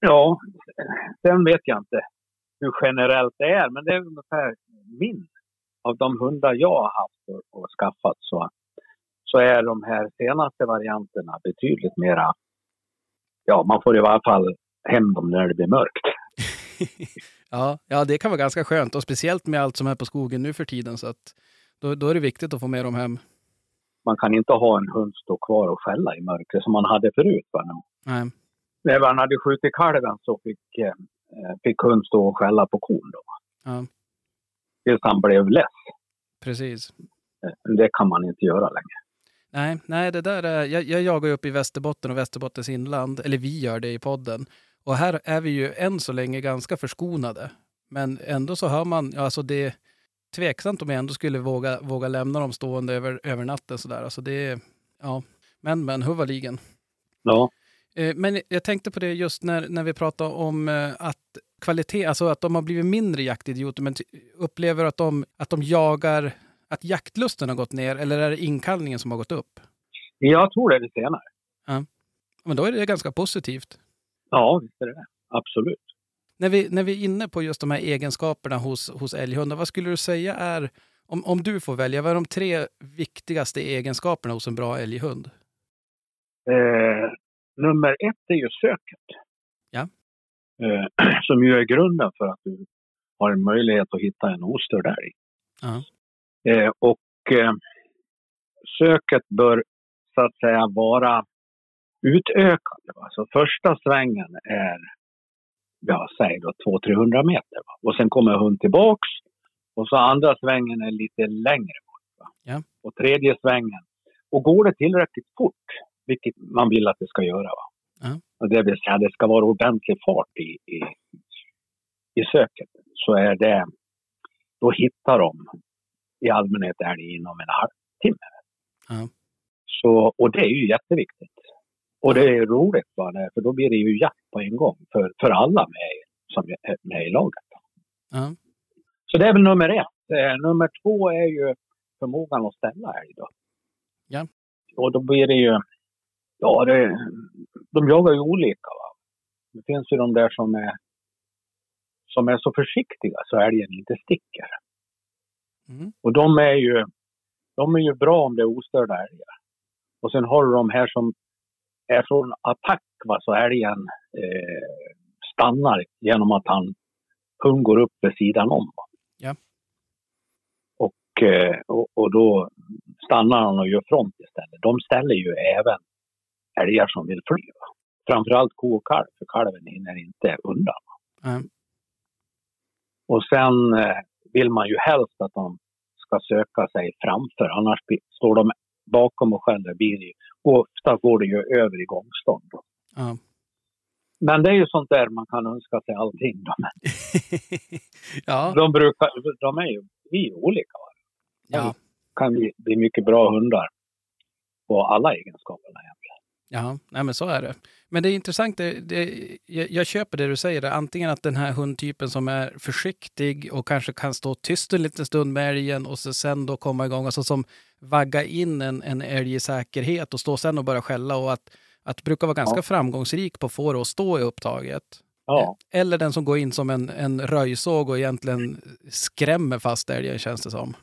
Ja, sen vet jag inte hur generellt det är, men det är ungefär min. Av de hundar jag har haft och, och skaffat så, så är de här senaste varianterna betydligt mera... Ja, man får i alla fall hem dem när det blir mörkt. ja, ja, det kan vara ganska skönt och speciellt med allt som är på skogen nu för tiden. Så att då, då är det viktigt att få med dem hem. Man kan inte ha en hund stå kvar och skälla i mörkret som man hade förut. Va? Nej. När man hade skjutit kalven så fick, eh, fick hund stå och skälla på kon då. Ja, Tills han blev less. precis. Eh, Det kan man inte göra längre. Nej, nej det där är, jag, jag jagar ju uppe i Västerbotten och Västerbottens inland, eller vi gör det i podden. Och här är vi ju än så länge ganska förskonade. Men ändå så hör man, alltså det är tveksamt om jag ändå skulle våga, våga lämna dem stående över, över natten sådär. Alltså det är, ja, men men, huvudligen. Ja. Eh, Men jag tänkte på det just när, när vi pratar om eh, att kvalitet, alltså att de har blivit mindre jaktidioter, men upplever att de, att de jagar, att jaktlusten har gått ner eller är det inkallningen som har gått upp? Jag tror det är det senare. Men då är det ganska positivt. Ja, visst är det det. Absolut. När vi, när vi är inne på just de här egenskaperna hos, hos älghundar, vad skulle du säga är, om, om du får välja, vad är de tre viktigaste egenskaperna hos en bra älghund? Eh, nummer ett är ju söket. Ja. Eh, som ju är grunden för att du har en möjlighet att hitta en ostörd älg. Ja. Eh, och eh, söket bör så att säga vara utökande. Va? Så första svängen är, ja säg då 200-300 meter. Va? Och sen kommer hund tillbaks. Och så andra svängen är lite längre bort. Ja. Och tredje svängen. Och går det tillräckligt fort, vilket man vill att det ska göra, va? och det vill säga det ska vara ordentlig fart i, i, i söket, så är det, då hittar de i allmänhet älg inom en halvtimme. Ja. Så, och det är ju jätteviktigt. Och det är roligt, va, för då blir det ju jakt på en gång för, för alla med, som är med i laget. Ja. Så det är väl nummer ett. Eh, nummer två är ju förmågan att ställa älg då. Ja. Och då blir det ju, ja det, de jagar ju olika va. Det finns ju de där som är, som är så försiktiga så älgen inte sticker. Mm. Och de är ju, de är ju bra om det är ostörda älgar. Och sen har du de här som är från attack va, så älgen eh, stannar genom att han hund går upp vid sidan om. Ja. Och, eh, och, och då stannar han och gör front istället. De ställer ju även älgar som vill fly. Framförallt ko och kalv, för kalven hinner inte undan. Ja. Och sen eh, vill man ju helst att de ska söka sig framför, annars står de bakom och skäller. Det, ju- ofta går det ju över i gångstånd. Ja. Men det är ju sånt där man kan önska sig allting. De, ja. de, brukar, de är ju, vi är olika. Ja. kan bli, bli mycket bra hundar på alla egenskaperna. Ja, nej men så är det. Men det är intressant, det, det, jag, jag köper det du säger, antingen att den här hundtypen som är försiktig och kanske kan stå tyst en liten stund med älgen och så sen då komma igång, alltså som vagga in en, en älg i säkerhet och stå sen och börja skälla och att, att brukar vara ganska Ja. framgångsrik på att få det att stå i upptaget. Ja, Eller den som går in som en, en röjsåg och egentligen skrämmer fast älgen känns det som.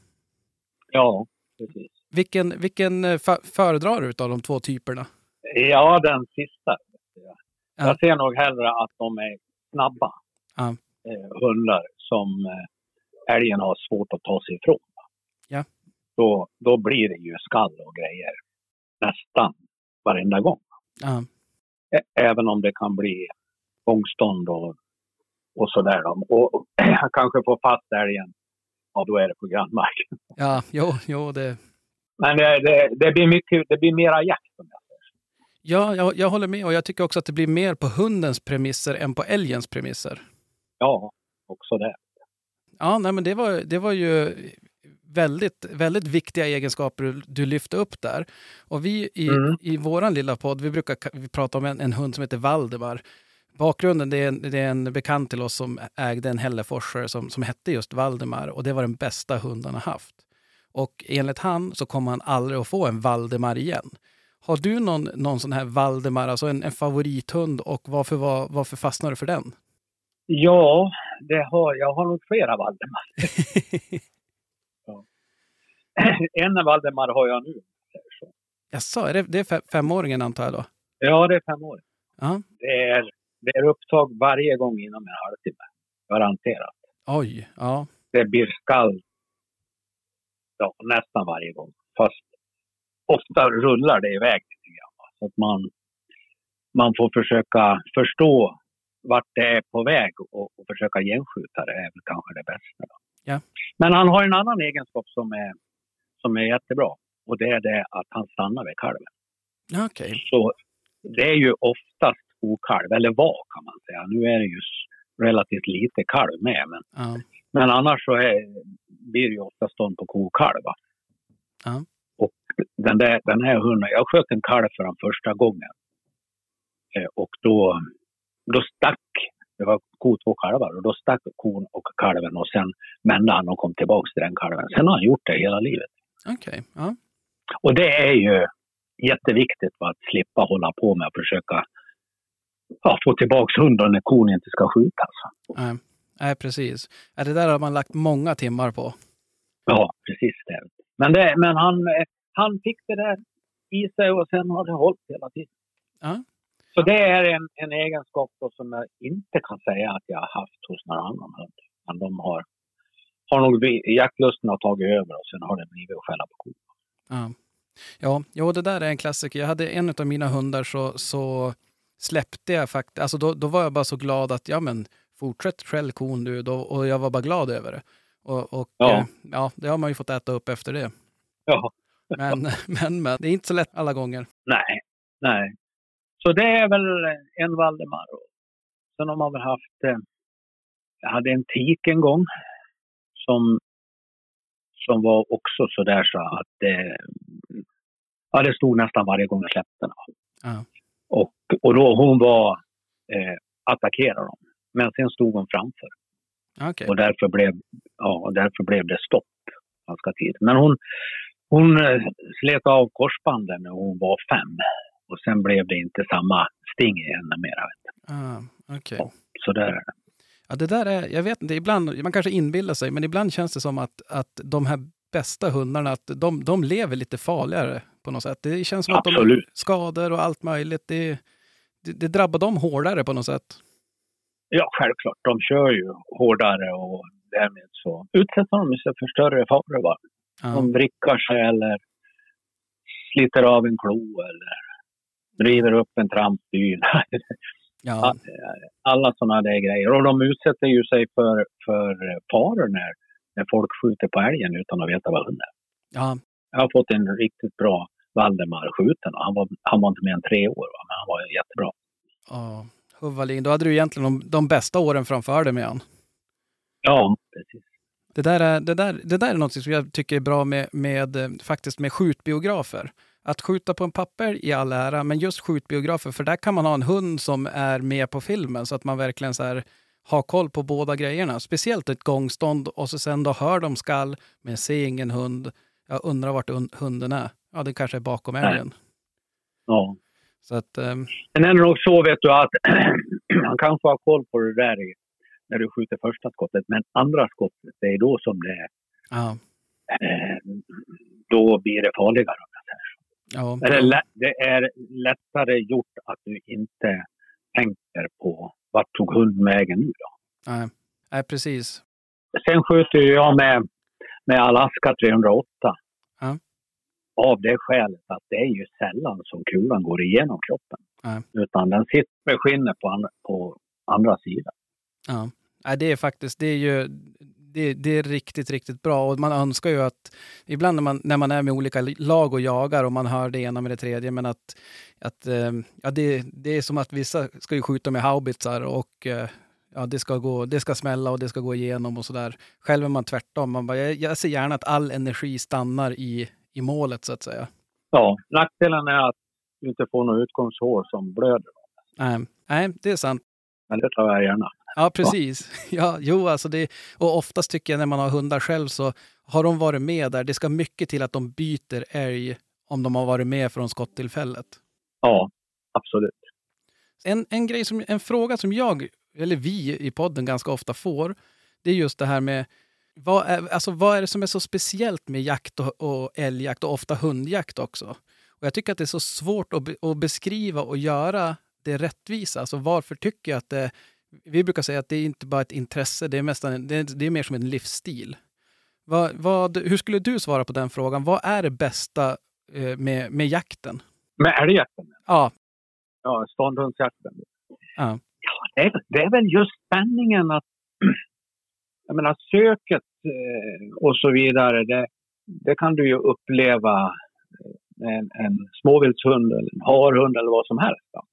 ja precis. Vilken, vilken eh, för, föredrar du av de två typerna? Ja, den sista. Ja. Jag ser nog hellre att de är snabba Ja. eh, hundar som eh, älgen har svårt att ta sig ifrån. Ja. Då, då blir det ju skall och grejer nästan varenda gång. Ja. Även om det kan bli gångstånd och, och sådär. Och, kanske få fast älgen, ja då är det på grannmark. Ja, jo, jo det, Men det, det, det blir mycket, det blir mera jakt. Som jag. Ja, jag, jag håller med och jag tycker också att det blir mer på hundens premisser än på älgens premisser. Ja, också det. Ja, nej, men det var, det var ju väldigt, väldigt viktiga egenskaper du, lyfte upp där. Och vi i, Mm. i våran lilla podd, vi brukar ka- vi prata om en, en hund som heter Valdemar. Bakgrunden, det är, en, det är en bekant till oss som ägde en hälleforsare som, som hette just Valdemar och det var den bästa hunden han haft. Och enligt han så kommer han aldrig att få en Valdemar igen. Har du någon, någon sån här Valdemar, alltså en, en favorithund och varför, var, varför fastnade du för den? Ja, det har, jag har nog flera Valdemar. en Valdemar har jag nu. Jaså, är det, det är fe- femåringen antar jag då? Ja, det är fem år. Ja. Det är, det är upptag varje gång inom en halvtimme. Garanterat. Oj, ja. Det blir skall ja, nästan varje gång. Fast ofta rullar det iväg lite grann. Så att man, man får försöka förstå vart det är på väg och, och försöka genskjuta det är väl kanske det bästa. Då. Ja. Men han har en annan egenskap som är, som är jättebra. Och det är det att han stannar vid kalven. Okej. Så det är ju oftast kokalv, eller var kan man säga. Nu är det ju relativt lite kalv med. Men, Ja. men annars så är, blir det ju ofta stånd på kokalv. Ja. Den, där, den här hunden, jag sköt en kalv för den första gången. Eh, och då, då stack, det var ko två kalvar, och då stack kon och kalven och sen vände han och kom tillbaks till den kalven. Sen har han gjort det hela livet. Okej. Ja. Och det är ju jätteviktigt va, att slippa hålla på med att försöka ja, få tillbaks hunden när kon inte ska skjutas. Nej. Nej, precis. Ja, det där har man lagt många timmar på. Ja, precis det. Men, det, men han, eh, han fick det där i sig och sen har det hållit hela tiden. Ja. Så det är en, en egenskap som jag inte kan säga att jag har haft hos någon annan hund. Men de har, har nog jaktlusten har tagit över och sen har det blivit att skälla på kon. Ja. Ja, jo, det där är en klassiker. Jag hade en av mina hundar så, så släppte jag faktiskt, alltså då, då var jag bara så glad att ja men fortsätt skäll kon du då, och jag var bara glad över det. Och, och Ja. eh, ja, det har man ju fått äta upp efter det. Ja, Men, men, men det är inte så lätt alla gånger. nej, nej. Så det är väl en Valdemar. Sen har man väl haft, eh, jag hade en tik en gång som, som var också så där så att det, ja, det stod nästan varje gång jag släppte den. Ja. Och, och då hon var, eh, attackerade dem. Men sen stod hon framför. Okej. Och därför blev, ja, därför blev det stopp ganska tidigt. Men hon, hon eh, slet av korsbanden när hon var fem. Och sen blev det inte samma sting i henne mera. Ah, okej. Så där är det. Ja, det där är, jag vet inte, ibland, man kanske inbillar sig, men ibland känns det som att, att de här bästa hundarna, att de, de lever lite farligare på något sätt. Det känns som att de Absolut. skador och allt möjligt, det, det, det drabbar dem hårdare på något sätt. Ja, självklart. De kör ju hårdare och därmed så utsätter de sig för större faror. Ja. De vrickar sig eller sliter av en klo eller river upp en trampdyna. Ja, Alla sådana där grejer. Och de utsätter ju sig för, för faror när, när folk skjuter på älgen utan att veta vad hunden är. ja, Jag har fått en riktigt bra Valdemar skjuten. Han var, han var inte mer än tre år, va? men han var jättebra. ja. Huvalin, då hade du egentligen de, de bästa åren framför dig med han. Ja. Det där, är, det, där, det där är något som jag tycker är bra med, med, eh, faktiskt med skjutbiografer. Att skjuta på en papper i all ära, men just skjutbiografer, för där kan man ha en hund som är med på filmen så att man verkligen så här, har koll på båda grejerna. Speciellt ett gångstånd och så sen då hör de skall, men ser ingen hund. Jag undrar vart un- hunden är. Ja, det kanske är bakom älgen. Ja. Så att, ehm, Sen är det nog så vet du att man kanske har koll på det där i, när du skjuter första skottet, men andra skottet, det är då som det ja, eh, då blir det farligare. ja, Det är, det är lättare gjort att du inte tänker på vart tog hunden vägen nu då. nej, nej, precis. Sen skjuter ju jag med, med Alaska 308. Ja. Av det skälet att det är ju sällan som kulan går igenom kroppen. Ja. Utan den sitter med skinnet på, på andra sidan. Ja, Nej, det är faktiskt, det är ju det, det är riktigt, riktigt bra och man önskar ju att ibland när man, när man är med olika lag och jagar och man hör det ena med det tredje, men att, att eh, ja, det, det är som att vissa ska ju skjuta med haubitsar och eh, ja, det, ska gå, det ska smälla och det ska gå igenom och sådär. Själv är man tvärtom. Man bara, jag, jag ser gärna att all energi stannar i, i målet så att säga. Ja, nackdelen är att du inte får något utgångshår som blöder. Nej, nej det är sant. Men det tar jag gärna. Ja, precis. Ja, jo, alltså det, och oftast tycker jag när man har hundar själv så har de varit med där. Det ska mycket till att de byter älg om de har varit med från skottillfället. Ja, absolut. En, en, grej som, en fråga som jag, eller vi i podden ganska ofta får, det är just det här med vad är, alltså vad är det som är så speciellt med jakt och, och älgjakt och ofta hundjakt också? Och jag tycker att det är så svårt att, be, att beskriva och göra det rättvisa. Alltså varför tycker jag att det... Vi brukar säga att det är inte bara ett intresse, det är, nästan, det är, det är mer som en livsstil. Vad, vad, hur skulle du svara på den frågan? Vad är det bästa eh, med, med jakten? Med älgjakten, Ja, ja, ståndhundsjakten. Ja. Ja, det, är, det är väl just spänningen att... Jag menar, söket eh, och så vidare, det, det kan du ju uppleva med en, en småviltshund eller en harhund eller vad som helst. Ja.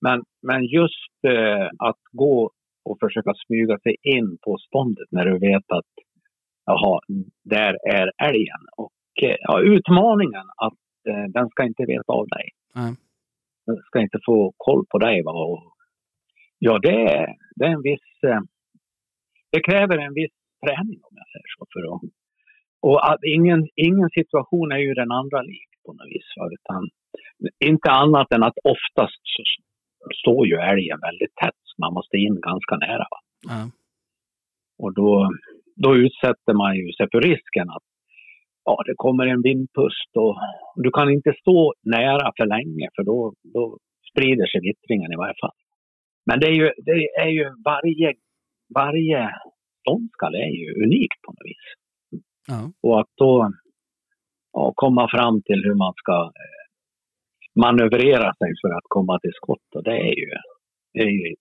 Men, men just eh, att gå och försöka smyga sig in på ståndet när du vet att jaha, där är älgen. Och eh, ja, utmaningen att eh, den ska inte veta av dig. Nej. Den ska inte få koll på dig. Va? Och, ja, det är, det är en viss... Eh, det kräver en viss träning om jag säger så. För att, och att ingen, ingen situation är ju den andra lik på något vis. Va? Utan, inte annat än att oftast så står ju älgen väldigt tätt. Så man måste in ganska nära. Ja, Och då, då utsätter man ju sig för risken att ja, det kommer en vindpust och du kan inte stå nära för länge för då, då sprider sig vittringen i varje fall. Men det är ju, det är ju varje, varje ståndskall är ju unikt på något vis. ja, Och att då ja, komma fram till hur man ska manövrera sig för att komma till skott. Och det är ju, det är ju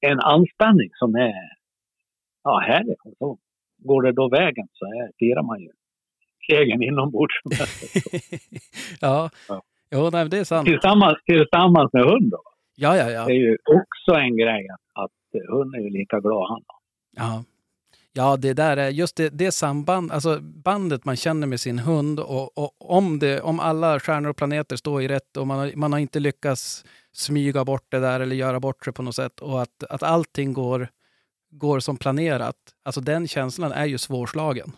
en anspänning som är ja, härlig. Och så går det då vägen så är, firar man ju segern inombords. ja. Ja. Jo, nej, det är sant. Tillsammans, tillsammans med hund då. Ja, ja, ja. Det är ju också en grej att, att hund är ju lika glad han. Ja. Ja, det där är just det, det samband, alltså bandet man känner med sin hund och, och om, det, om alla stjärnor och planeter står i rätt och man har, man har inte lyckats smyga bort det där eller göra bort det på något sätt och att, att allting går, går som planerat. Alltså den känslan är ju svårslagen.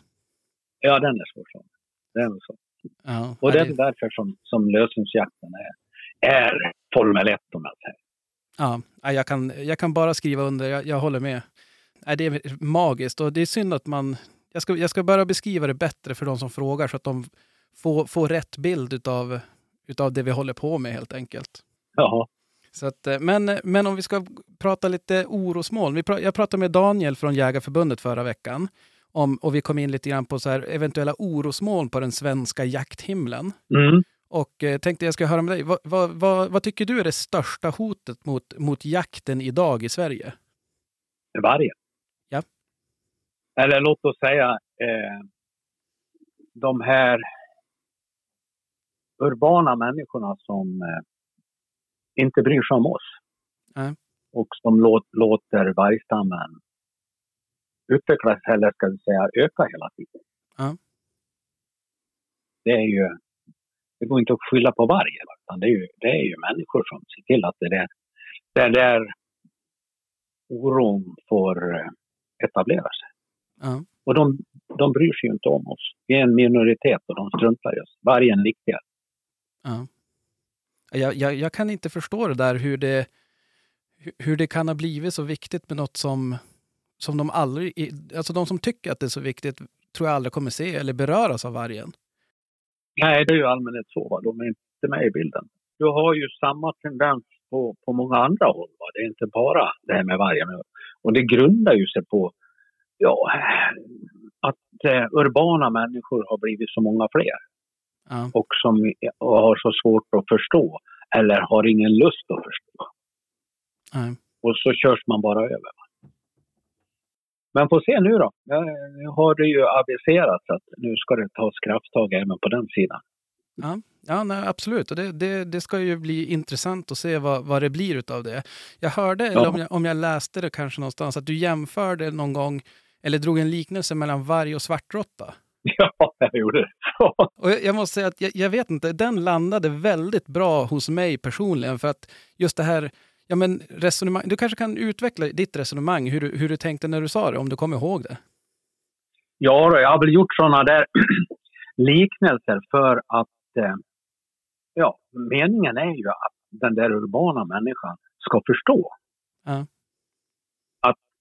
Ja, den är svårslagen. Den är så. Ja, Och ja, det är därför som, som lösensjakten är, är Formel 1 om jag säger. Ja, jag kan, jag kan bara skriva under. Jag, jag håller med. Nej, det är magiskt och det är synd att man... Jag ska, jag ska bara beskriva det bättre för de som frågar så att de får, får rätt bild utav, utav det vi håller på med helt enkelt. Jaha. Så att, eh, men, men om vi ska prata lite orosmoln. Vi pra, jag pratade med Daniel från Jägarförbundet förra veckan om, och vi kom in lite grann på så här eventuella orosmoln på den svenska jakthimlen. Mm. Och eh, tänkte jag ska höra med dig. Vad, vad, vad, vad tycker du är det största hotet mot, mot jakten idag i Sverige? Vargen. Eller låt oss säga eh, de här urbana människorna som eh, inte bryr sig om oss. Nej. Och som låt, låter vargstammen utvecklas, eller ska vi säga öka hela tiden. Ja. Det är ju, det går inte att skylla på vargen, utan det är ju, det är ju människor som ser till att det där, det där oron får eh, etablera sig. Ja. Och de, de bryr sig ju inte om oss. Vi är en minoritet och de struntar i oss. Vargen är viktigare. Ja. Jag, jag, jag kan inte förstå det där hur det, hur- det kan ha blivit så viktigt med något som, som de aldrig... Alltså de som tycker att det är så viktigt tror jag aldrig kommer se eller beröras av vargen. Nej, det är ju allmänhet så. Va? De är inte med i bilden. Du har ju samma tendens på, på många andra håll. Va? Det är inte bara det här med vargen. Och det grundar ju sig på ja, att eh, urbana människor har blivit så många fler. Ja. Och som och har så svårt att förstå. Eller har ingen lust att förstå. Nej. Och så körs man bara över. Men får se nu då. Nu har det ju aviserats att nu ska det tas krafttag även på den sidan. Ja, ja nej, absolut. Och det, det, det ska ju bli intressant att se vad, vad det blir utav det. Jag hörde, eller om jag, om jag läste det kanske någonstans, att du jämförde någon gång, eller drog en liknelse mellan varg och svartråtta. Ja, jag gjorde det. Och jag, måste säga att jag, jag vet inte, den landade väldigt bra hos mig personligen. För att just det här, ja men resonemang, du kanske kan utveckla ditt resonemang, hur du, hur du tänkte när du sa det, om du kommer ihåg det. Ja, då, jag har väl gjort sådana där liknelser för att eh, ja, meningen är ju att den där urbana människan ska förstå Ja.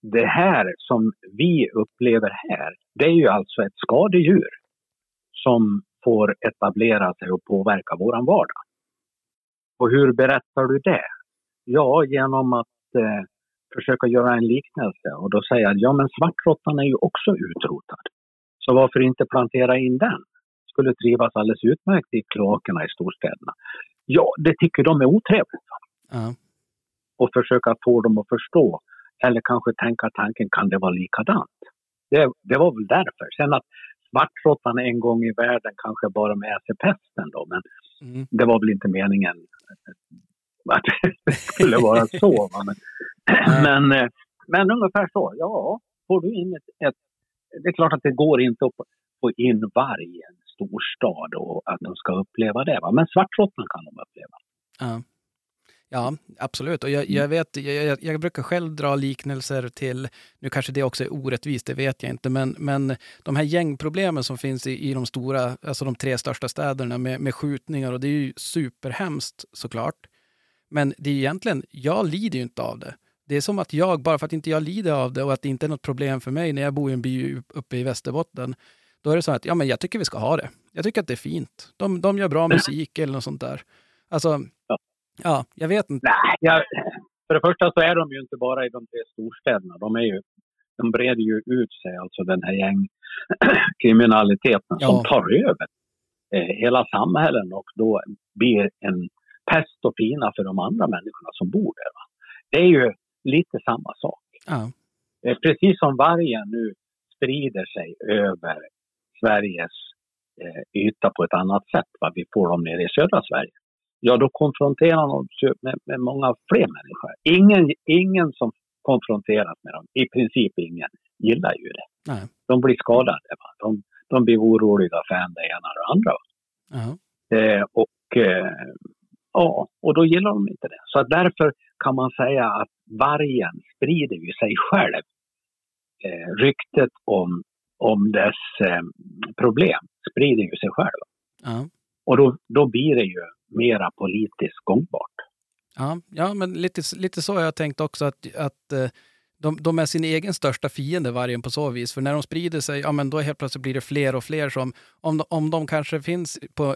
Det här som vi upplever här, det är ju alltså ett skadedjur som får etablera sig och påverka våran vardag. Och hur berättar du det? Ja, genom att eh, försöka göra en liknelse och då säga att ja, men svartråttan är ju också utrotad. Så varför inte plantera in den? Skulle trivas alldeles utmärkt i kloakerna i storstäderna. Ja, det tycker de är otrevligt. Ja. Och försöka få dem att förstå. Eller kanske tänka tanken, kan det vara likadant? Det, det var väl därför. Sen att svartråttan en gång i världen kanske bara med sig pesten då, men Mm. det var väl inte meningen att det skulle vara så. Va? Men, men, eh, men ungefär så, ja. Får du in ett, ett... Det är klart att det går inte att få in varg i en storstad och att de ska uppleva det. Va? Men svartråttan kan de uppleva. Ja. Ja, absolut. Och jag, jag, vet, jag, jag, brukar själv dra liknelser till, nu kanske det också är orättvist, det vet jag inte, men, men de här gängproblemen som finns i, i de stora, alltså de tre största städerna med, med skjutningar och det är ju superhemskt såklart. Men det är egentligen, jag lider ju inte av det. Det är som att jag, bara för att inte jag lider av det och att det inte är något problem för mig när jag bor i en by uppe i Västerbotten, då är det så att ja, men jag tycker vi ska ha det. Jag tycker att det är fint. De, de gör bra musik eller något sånt där. Alltså, Ja. Ja, jag vet inte. Nej, jag, för det första så är de ju inte bara i de tre storstäderna. De, är ju, de breder ju ut sig, alltså den här gängkriminaliteten Ja. som tar över eh, hela samhällen och då blir en pest och pina för de andra människorna som bor där. Va? Det är ju lite samma sak. Ja, Eh, Precis som vargen nu sprider sig över Sveriges eh, yta på ett annat sätt. Va? Vi får dem nere i södra Sverige. Ja då konfronterar de sig med, med många fler människor. Ingen, ingen som konfronteras med dem, i princip ingen, gillar ju det. Nej. De blir skadade. Va? De, de blir oroliga för en det ena och det andra. Ja. Eh, och, eh, ja, och då gillar de inte det. Så att därför kan man säga att vargen sprider ju sig själv. Eh, ryktet om, om dess eh, problem sprider ju sig själv. Ja. Och då, då blir det ju mera politiskt gångbart. Ja, ja men lite, lite så har jag tänkt också att, att eh, de, de är sin egen största fiende, vargen, på så vis. För när de sprider sig, ja men då helt plötsligt blir det fler och fler som, om de, om de kanske finns på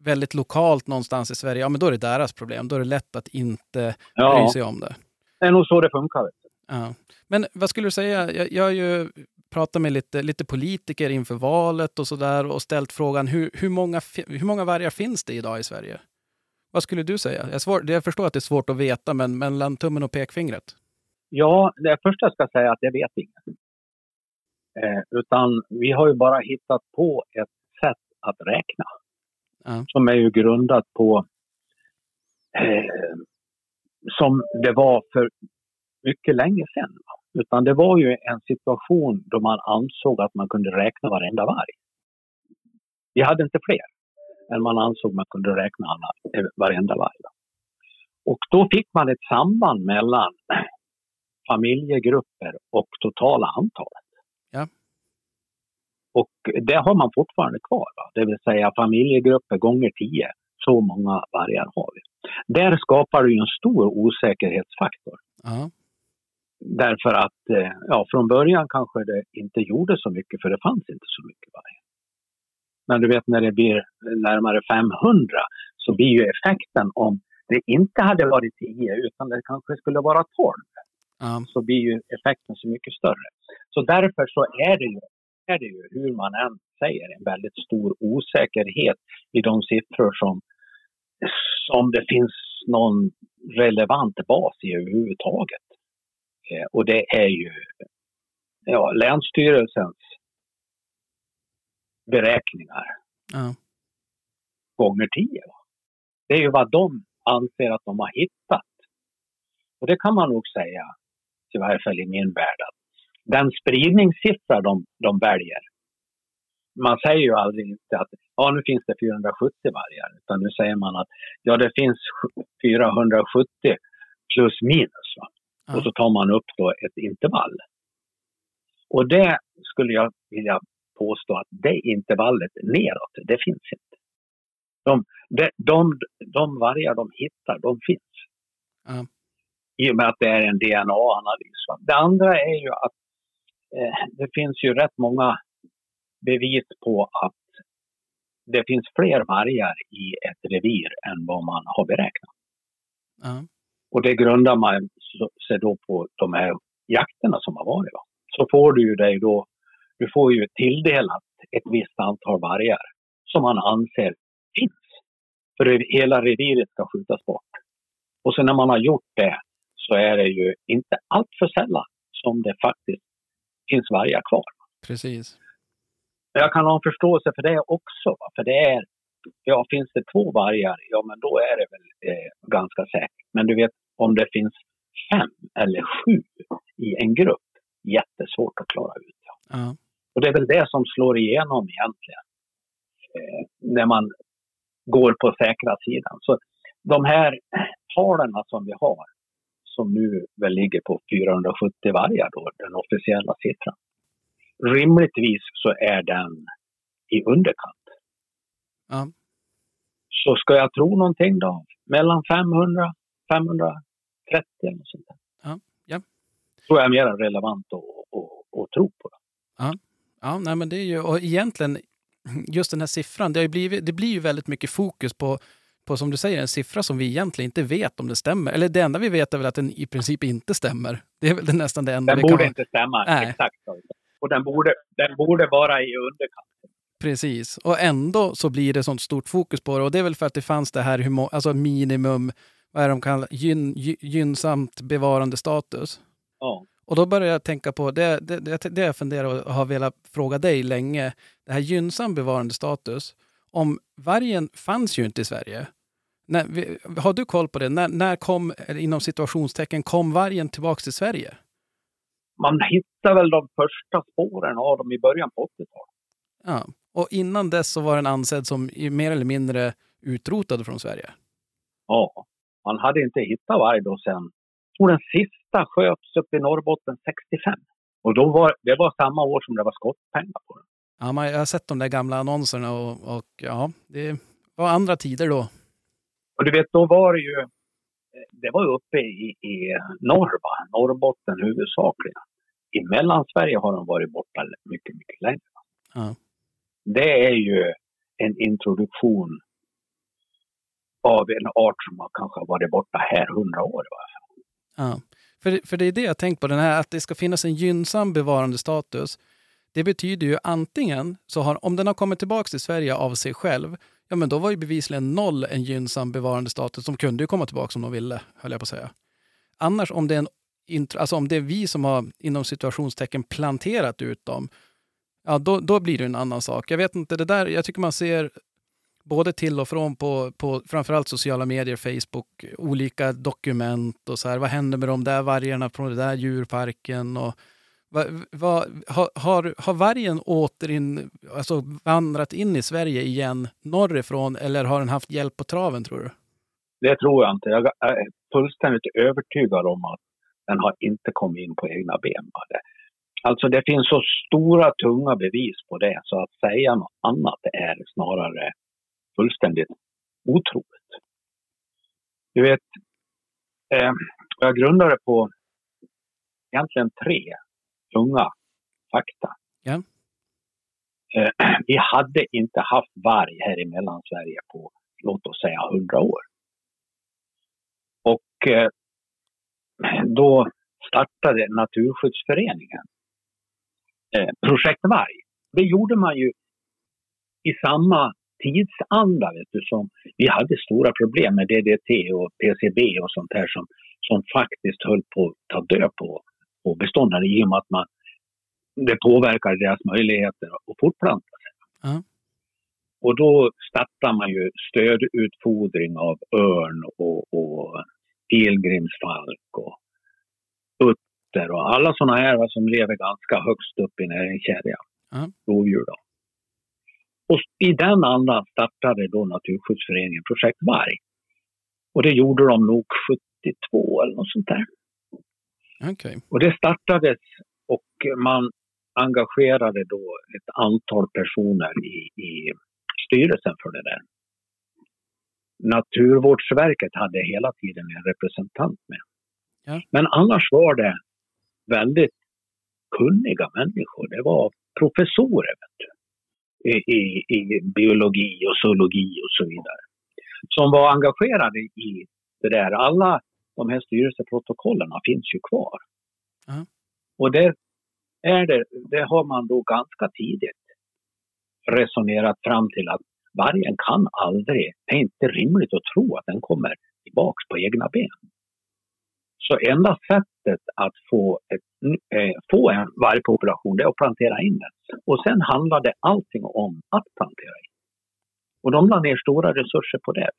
väldigt lokalt någonstans i Sverige, ja men då är det deras problem. Då är det lätt att inte Ja. bry sig om det. Det är nog så det funkar. Ja. Men vad skulle du säga? Jag, jag har ju pratat med lite, lite politiker inför valet och sådär och ställt frågan hur, hur, många, hur många vargar finns det idag i Sverige? Vad skulle du säga? Jag, svår, jag förstår att det är svårt att veta, men mellan tummen och pekfingret? Ja, det första jag ska säga är att jag vet inget. Eh, utan vi har ju bara hittat på ett sätt att räkna. Ja. Som är ju grundat på eh, som det var för mycket länge sedan. Utan det var ju en situation då man ansåg att man kunde räkna varenda varg. Vi hade inte fler än man ansåg man kunde räkna alla, eh, varenda varg. va. Och då fick man ett samband mellan familjegrupper och totala antalet. Ja. Och det har man fortfarande kvar. Va? Det vill säga familjegrupper gånger tio. Så många vargar har vi. Där skapar ju en stor osäkerhetsfaktor. Ja. Därför att eh, ja, från början kanske det inte gjorde så mycket för det fanns inte så mycket varg. Men du vet när det blir närmare 500 så blir ju effekten om det inte hade varit 10 utan det kanske skulle vara 12 Ja. så blir ju effekten så mycket större. Så därför så är det ju, är det ju hur man än säger, en väldigt stor osäkerhet i de siffror som, som det finns någon relevant bas i överhuvudtaget. Eh, och det är ju ja, Länsstyrelsens beräkningar Ja. gånger 10. va. Det är ju vad de anser att de har hittat. Och det kan man nog säga, i varje fall i min värld, att den spridningssiffra de, de väljer, man säger ju aldrig inte att ja, nu finns det 470 vargar, utan nu säger man att ja, det finns 470 plus minus. Va? Ja. Och så tar man upp då ett intervall. Och det skulle jag vilja påstå att det intervallet neråt, det finns inte. De, de, de, de vargar de hittar, de finns. Ja. I och med att det är en DNA-analys. Det andra är ju att eh, det finns ju rätt många bevis på att det finns fler vargar i ett revir än vad man har beräknat. Ja. Och det grundar man sig då på de här jakterna som har varit. Va? Så får du ju dig då, du får ju tilldelat ett visst antal vargar som man anser finns. För hela reviret ska skjutas bort. Och sen när man har gjort det så är det ju inte allt för sällan som det faktiskt finns vargar kvar. Precis. Jag kan ha en förståelse för det också. För det är, ja finns det två vargar, ja men då är det väl eh, ganska säkert. Men du vet om det finns fem eller sju i en grupp, jättesvårt att klara ut. Ja. Och det är väl det som slår igenom egentligen. Eh, när man går på säkra sidan. Så de här talen som vi har, som nu väl ligger på 470 vargar då, den officiella siffran. Rimligtvis så är den i underkant. Ja. Så ska jag tro någonting då? Mellan 500, 530 eller sånt där. Ja, ja. Tror jag är mer relevant att, att, att tro på. Det. Ja, nej, men det är ju, och egentligen, just den här siffran, det, har ju blivit, det blir ju väldigt mycket fokus på, på, som du säger, en siffra som vi egentligen inte vet om det stämmer. Eller det enda vi vet är väl att den i princip inte stämmer. Det är väl det nästan det enda Den vi kan borde vara- inte stämma Nej. exakt. Och den borde, den borde vara i underkant. Precis. Och ändå så blir det sånt stort fokus på det. Och det är väl för att det fanns det här alltså minimum, vad är de kallar, gyn, gy, gynnsamt bevarande status. Ja. Och då börjar jag tänka på, det, det, det, det jag funderar och har velat fråga dig länge, det här gynnsam bevarande status. Om vargen fanns ju inte i Sverige När, har du koll på det? När, när kom, inom situationstecken, kom vargen tillbaks till Sverige? Man hittar väl de första spåren av dem i början på 80-talet. Ja. Och innan dess så var den ansedd som mer eller mindre utrotad från Sverige. Ja, man hade inte hittat varg då sen. Jag tror den sista sköts upp i Norrbotten 65. Och då var, det var samma år som det var skottpengar på den. Ja, man, jag har sett de där gamla annonserna och, och ja, det var andra tider då. Och du vet, då var det ju, det var uppe i, i norr, va? Norrbotten huvudsakligen. I Mellansverige har de varit borta mycket, mycket längre. Ja. Det är ju en introduktion av en art som har kanske varit borta här hundra år. Va? Ja. För, för det är det jag tänkt på, den här att det ska finnas en gynnsam bevarandestatus. Det betyder ju antingen, så har, om den har kommit tillbaka till Sverige av sig själv, ja men då var ju bevisligen noll en gynnsam bevarandestatus. De kunde ju komma tillbaka om de ville, höll jag på att säga. Annars om det är, en, alltså om det är vi som har inom situationstecken planterat ut dem, ja då, då blir det en annan sak. Jag vet inte, det där, jag tycker man ser både till och från på, på framförallt sociala medier, Facebook, olika dokument och så här. Vad händer med de där vargarna från den där djurparken? Och vad, vad, har, har, vargen återin, alltså vandrat in i Sverige igen norrifrån eller har den haft hjälp på traven tror du? Det tror jag inte. Jag är fullständigt övertygad om att den har inte kommit in på egna ben. Alltså det finns så stora, tunga bevis på det så att säga något annat är snarare fullständigt otroligt. Du vet, eh, jag grundar det på egentligen tre tunga fakta. Ja. Eh, vi hade inte haft varg här i Mellansverige på, låt oss säga, hundra år. Och eh, då startade Naturskyddsföreningen eh, Projekt Varg. Det gjorde man ju i samma tidsanda vet du, som vi hade stora problem med DDT och PCB och sånt här som, som faktiskt höll på att ta död på, på bestånden i och med att man, det påverkade deras möjligheter att fortplanta sig. Ja. Och då startar man ju stödutfodring av örn och, och pilgrimsfalk och utter och alla sådana här som lever ganska högst upp i näringskedjan. Ja. Rovdjur då. Och i den andan startade då Naturskyddsföreningen Projekt Varg. Och det gjorde de nog 72 eller något sånt där. Okej. Och det startades och man engagerade då ett antal personer i, i styrelsen för det där. Naturvårdsverket hade hela tiden en representant med. Ja. Men annars var det väldigt kunniga människor. Det var professorer vet du, i, i, biologi och zoologi och så vidare. Som var engagerade i det där. Alla de här styrelseprotokollen finns ju kvar. Ja. Och det, är det, det har man då ganska tidigt resonerat fram till att vargen kan aldrig, det är inte rimligt att tro att den kommer tillbaks på egna ben. Så enda sättet att få, ett, eh, få en vargpopulation det är att plantera in den. Och sen handlade allting om att plantera in. Och de la ner stora resurser på det.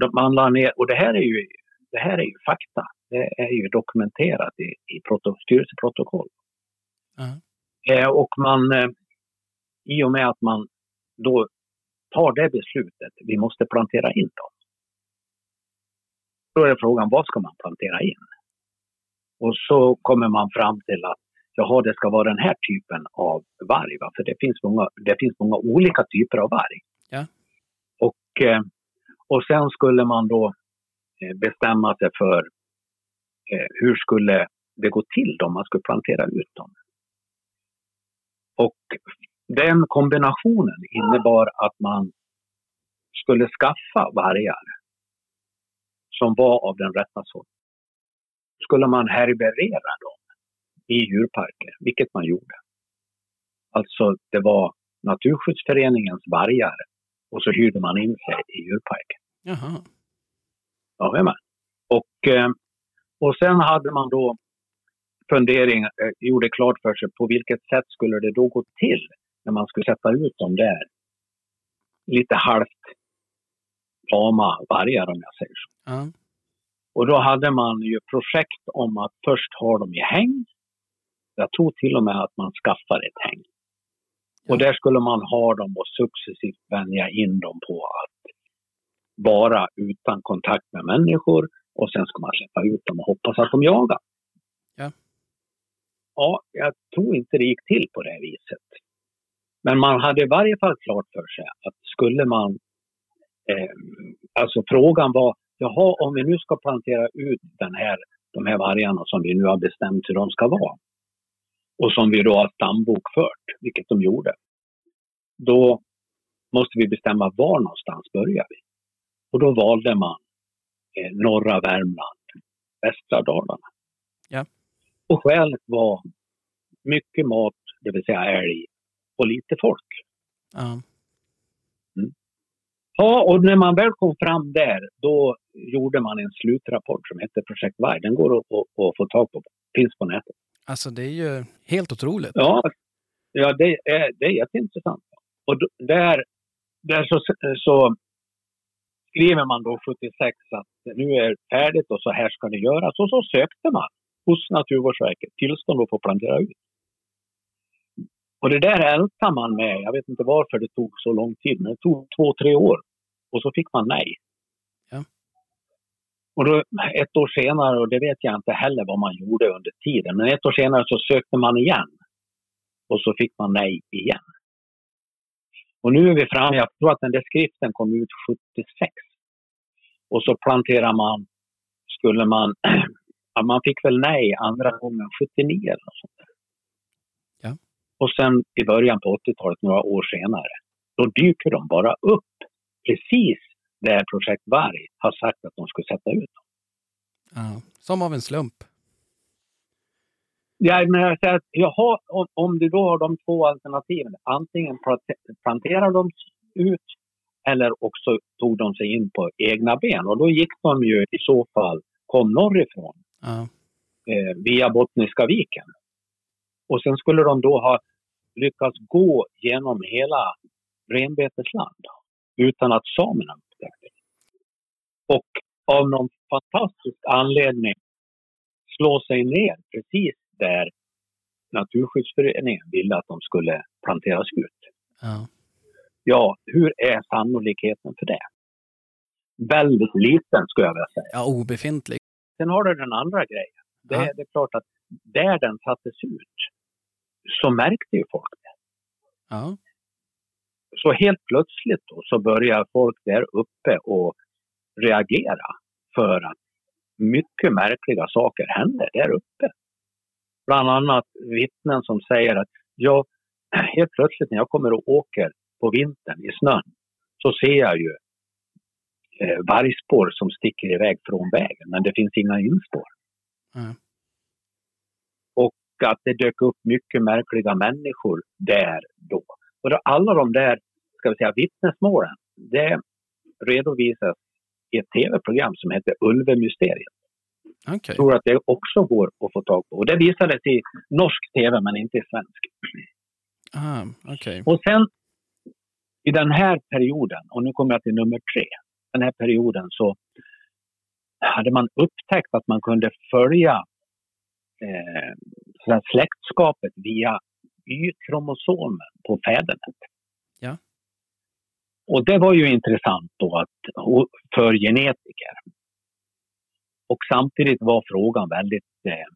De, man la ner, och det här är ju, det här är ju fakta. Det är ju dokumenterat i, i proto, styrelseprotokoll. Ja. Eh, och man, eh, i och med att man då tar det beslutet, vi måste plantera in dem. Då är frågan, vad ska man plantera in? Och så kommer man fram till att jaha, det ska vara den här typen av varg. Va? För det finns, många, det finns många olika typer av varg. Ja. Och, eh, och sen skulle man då eh, bestämma sig för eh, hur skulle det gå till då man skulle plantera ut dem. Och den kombinationen innebar att man skulle skaffa vargar som var av den rätta sorten. Skulle man härbärgera dem i djurparker, vilket man gjorde. Alltså det var Naturskyddsföreningens vargar och så hyrde man in sig i djurparken. Jaha. Jajamän. Och, eh, och sen hade man då fundering, eh, gjorde klart för sig på vilket sätt skulle det då gå till när man skulle sätta ut dem där lite halvt tama vargar om jag säger så. Ja. Och då hade man ju projekt om att först ha dem i häng. Jag tror till och med att man skaffade ett häng. Ja. Och där skulle man ha dem och successivt vänja in dem på att vara utan kontakt med människor och sen ska man släppa ut dem och hoppas att de jagar. Ja. Ja, jag tror inte det gick till på det viset. Men man hade i varje fall klart för sig att skulle man... Eh, alltså frågan var, jaha, om vi nu ska plantera ut den här, de här vargarna som vi nu har bestämt hur de ska vara och som vi då har stambokfört, vilket de gjorde. Då måste vi bestämma var någonstans börjar vi. Och då valde man eh, norra Värmland, västra Dalarna. Ja. Och skälet var mycket mat, det vill säga älg, och lite folk. Ja. Ja, och när man väl kom fram där, då gjorde man en slutrapport som hette Projekt Varg. Den går att, att, att få tag på, finns på nätet. Alltså det är ju helt otroligt. Ja, ja det, är, det är jätteintressant. Och då- där, där så, så skriver man då 76 att nu är det färdigt och så här ska det göras. Och så sökte man hos Naturvårdsverket tillstånd att få plantera ut. Och det där ältar man med. Jag vet inte varför det tog så lång tid, men det tog två, tre år. Och så fick man nej. Ja. Och då, ett år senare, och det vet jag inte heller vad man gjorde under tiden, men ett år senare så sökte man igen. Och så fick man nej igen. Och nu är vi framme, jag tror att den där skriften kom ut 76. Och så planterar man, skulle man, ja, man fick väl nej andra gången 79 eller något sånt där. Ja. Och sen i början på 80-talet, några år senare, då dyker de bara upp precis där Projekt Varg har sagt att de skulle sätta ut dem. Ja. Som av en slump. Ja, men jag säger att, jaha, om, om du då har de två alternativen, antingen plante- planterar de ut eller också tog de sig in på egna ben. Och då gick de ju i så fall, kom norrifrån Ja. eh, via Bottniska viken. Och sen skulle de då ha lyckats gå genom hela renbetesland utan att samerna upptäckte det. Och av någon fantastisk anledning slå sig ner precis där Naturskyddsföreningen ville att de skulle planteras ut. Ja. Ja, hur är sannolikheten för det? Väldigt liten skulle jag vilja säga. ja, obefintlig. Sen har du den andra grejen. Det, Ja. det är klart att där den sattes ut så märkte ju folk det. Ja. Så helt plötsligt då, så börjar folk där uppe och reagera för att mycket märkliga saker händer där uppe. Bland annat vittnen som säger att jag helt plötsligt när jag kommer och åker på vintern i snön så ser jag ju eh, vargspår som sticker iväg från vägen men det finns inga inspår. Ja. Och att det dök upp mycket märkliga människor där då. Och då alla de där, ska vi säga, vittnesmålen, det redovisas i ett tv-program som heter Ulvemysteriet. Okej. Jag tror att det också går att få tag på. Och det visades i norsk tv men inte i svensk. Ah, okej. Och sen i den här perioden, och nu kommer jag till nummer tre, den här perioden så hade man upptäckt att man kunde följa eh, släktskapet via Y-kromosomen på fädernet. Ja. Och det var ju intressant då att, för genetiker. Och samtidigt var frågan väldigt eh,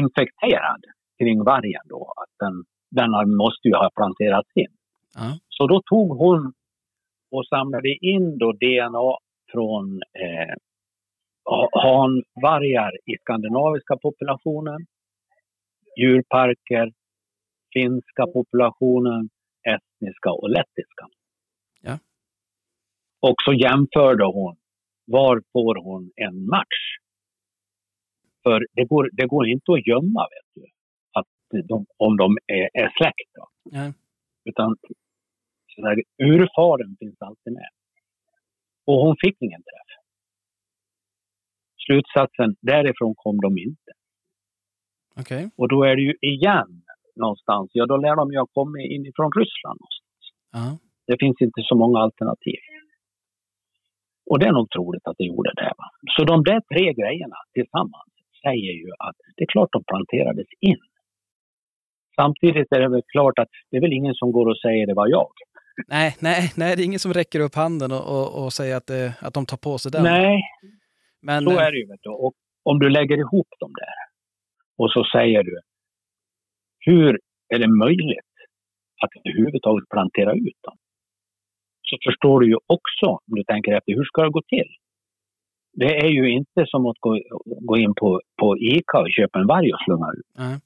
infekterad kring vargen då. Att den, den måste ju ha planterats in. Ja. Så då tog hon och samlade in då DNA från eh, ha- hanvargar i skandinaviska populationen, djurparker, finska populationen, estniska och lettiska. Ja. Och så jämförde hon, var får hon en match? För det går, det går inte att gömma, vet du, att de, om de är, är släkt. Då. Ja. Utan så där, urfaren finns alltid med. Och hon fick ingen träff. Slutsatsen, därifrån kom de inte. Okej. Och då är det ju igen någonstans, ja då lär de ju ha kommit inifrån Ryssland någonstans. Ja. Det finns inte så många alternativ. Och det är nog troligt att det gjorde det. Va? Så de där tre grejerna tillsammans säger ju att det är klart de planterades in. Samtidigt är det väl klart att det är väl ingen som går och säger det var jag. Nej, nej, nej, det är ingen som räcker upp handen och, och, och säger att, det, att de tar på sig den. Nej, Men, så är det ju. Vet du. Och om du lägger ihop dem där och så säger du, hur är det möjligt att överhuvudtaget plantera ut dem? Så förstår du ju också, om du tänker efter, hur ska det gå till? Det är ju inte som att gå, gå in på, på ICA och köpa en varg och slunga ut. Nej.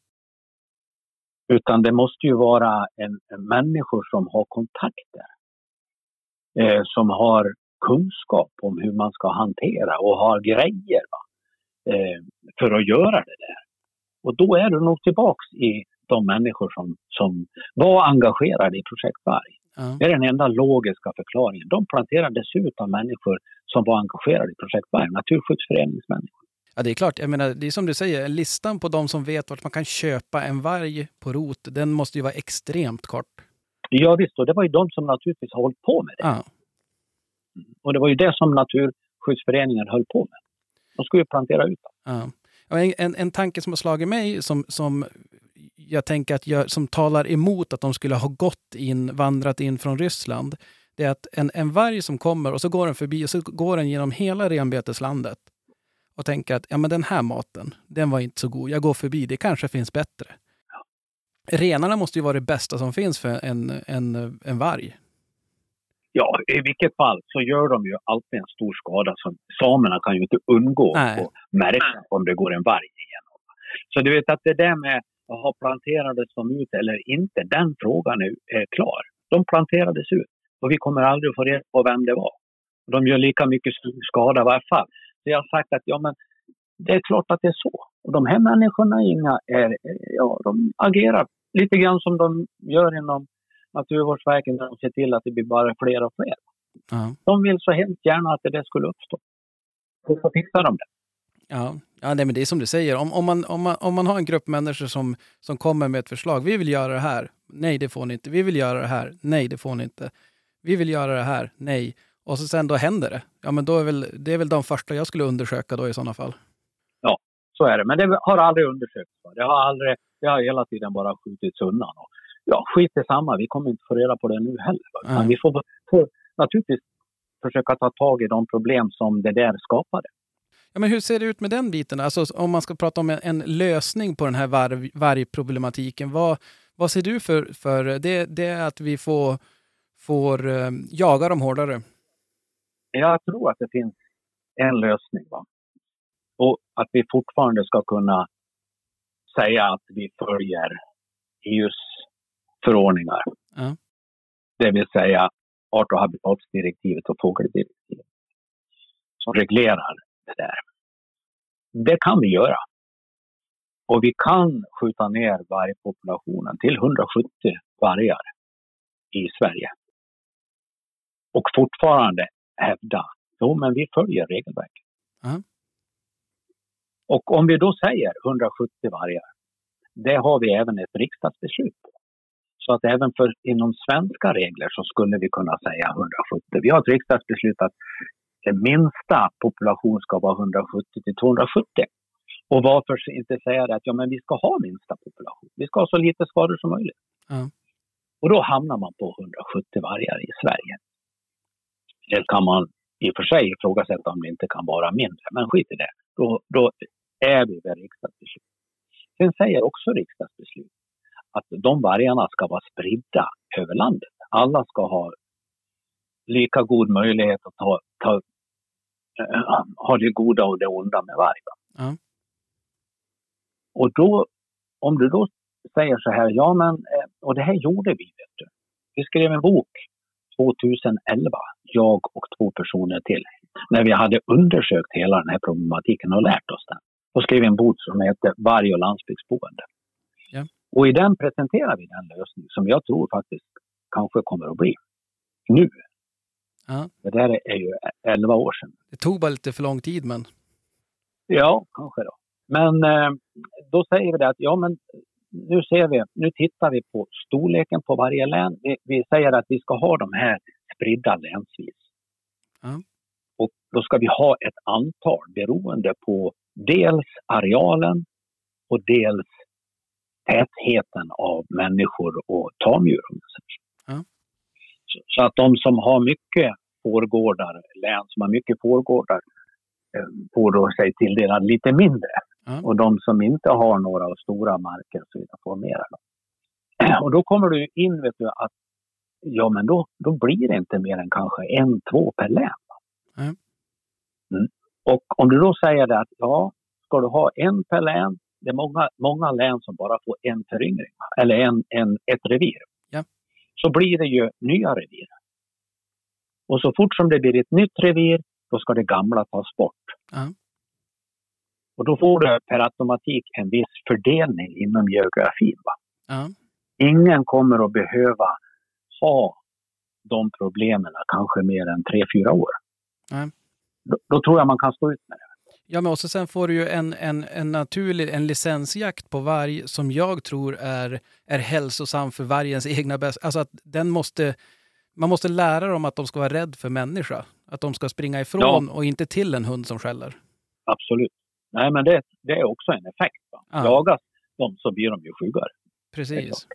Utan det måste ju vara en, en människor som har kontakter. Eh, som har kunskap om hur man ska hantera och har grejer va? Eh, för att göra det där. Och då är du nog tillbaks i de människor som, som var engagerade i Projekt Varg. Ja. Det är den enda logiska förklaringen. De planterades ut av människor som var engagerade i Projekt Varg, naturskyddsföreningsmänniskor. ja, det är klart. Jag menar, det är som du säger, listan på de som vet vart man kan köpa en varg på rot, den måste ju vara extremt kort. Ja visst, och det var ju de som naturligtvis har hållit på med det. Ja. Och det var ju det som Naturskyddsföreningen höll på med. De skulle ju plantera ut dem. En, en, en tanke som har slagit mig som, som jag tänker att jag, som talar emot att de skulle ha gått in, vandrat in från Ryssland, det är att en, en varg som kommer och så går den förbi och så går den genom hela renbeteslandet och tänker att ja, men den här maten, den var inte så god. Jag går förbi, det kanske finns bättre. Renarna måste ju vara det bästa som finns för en, en, en varg. Ja, i vilket fall så gör de ju alltid en stor skada. Så samerna kan ju inte undgå Nej. att märka om det går en varg igenom. Så du vet att det där med att ha planterades de ut eller inte, den frågan är, är klar. De planterades ut och vi kommer aldrig att få reda på vem det var. De gör lika mycket skada i varje fall. Så jag har sagt att ja, men det är klart att det är så. Och de här människorna inga, är, ja, de agerar lite grann som de gör inom Naturvårdsverket när de ser till att det blir bara fler och fler. Ja. De vill så hemskt gärna att det där skulle uppstå. Och så fixar de det. Ja, ja nej, men det är som du säger. Om, om, man, om, man, om man har en grupp människor som, som kommer med ett förslag. Vi vill göra det här. Nej, det får ni inte. Vi vill göra det här. Nej, det får ni inte. Vi vill göra det här. Nej. Och så sen då händer det. Ja, men då är väl, det är väl de första jag skulle undersöka då i sådana fall. Så är det. Men det har aldrig undersökts. Det har, aldrig, det har hela tiden bara skjutits undan. Och, ja, skit i samma. Vi kommer inte få reda på det nu heller. Nej. vi får, får naturligtvis försöka ta tag i de problem som det där skapade. Ja, men hur ser det ut med den biten? Alltså, om man ska prata om en, en lösning på den här varg, vargproblematiken. Vad, vad ser du för, för det? Det är att vi får, får eh, jaga dem hårdare. Jag tror att det finns en lösning. Va? Och att vi fortfarande ska kunna säga att vi följer EUs förordningar. Ja. Det vill säga art och habitatsdirektivet och fågeldirektivet. Som reglerar det där. Det kan vi göra. Och vi kan skjuta ner vargpopulationen till 170 vargar i Sverige. Och fortfarande hävda, jo men vi följer regelverket. Ja. Och om vi då säger 170 vargar, det har vi även ett riksdagsbeslut på. Så att även för inom svenska regler så skulle vi kunna säga 170. Vi har ett riksdagsbeslut att den minsta population ska vara 170 till 270. Och varför inte säga det att ja, men vi ska ha minsta population. Vi ska ha så lite skador som möjligt. Ja. Och då hamnar man på 170 vargar i Sverige. Det kan man i och för sig ifrågasätta om det inte kan vara mindre, men skit i det. Då, då är vi vid riksdagsbeslut. Sen säger också riksdagsbeslut att de vargarna ska vara spridda över landet. Alla ska ha lika god möjlighet att ta, ta, äh, ha det goda och det onda med varg. va. Ja. Och då, om du då säger så här, ja men, eh, och det här gjorde vi, vet du. Vi skrev en bok 2011, jag och två personer till, när vi hade undersökt hela den här problematiken och lärt oss den. Och skrev en bok som heter Varg och landsbygdsboende. Ja. Och i den presenterar vi den lösning som jag tror faktiskt kanske kommer att bli nu. Ja. Det där är ju 11 år sedan. Det tog bara lite för lång tid, men Ja, kanske då. Men eh, då säger vi det att ja, men nu ser vi, nu tittar vi på storleken på varje län. Vi, vi säger att vi ska ha de här spridda länsvis. Ja. Och då ska vi ha ett antal beroende på dels arealen och dels tätheten av människor och tamdjur. säger så. Att de som har mycket fårgårdar, län som har mycket fårgårdar, eh, får då sig tilldelad lite mindre. Ja. Och de som inte har några stora marker så får mera. Då. Och då kommer du in vet du att ja men då, då blir det inte mer än kanske en, två per län. Mm. Mm. Och om du då säger det att ja, ska du ha en per län, det är många, många län som bara får en föryngring, eller en, en, ett revir. Så blir det ju nya revir. Och så fort som det blir ett nytt revir, då ska det gamla tas bort. Ja. Och då får du per automatik en viss fördelning inom geografin. Ja. Ingen kommer att behöva ha de problemen kanske mer än tre, fyra år. Nej. Då, då tror jag man kan stå ut med det. Ja, men också sen får du ju en, en, en naturlig en licensjakt på varg som jag tror är, är hälsosam för vargens egna bästa. Alltså att den måste, man måste lära dem att de ska vara rädd för människa. Att de ska springa ifrån och inte till en hund som skäller. Absolut. Nej, men det, det är också en effekt. Va? Ja. Jagas de så blir de ju skyggare. Precis.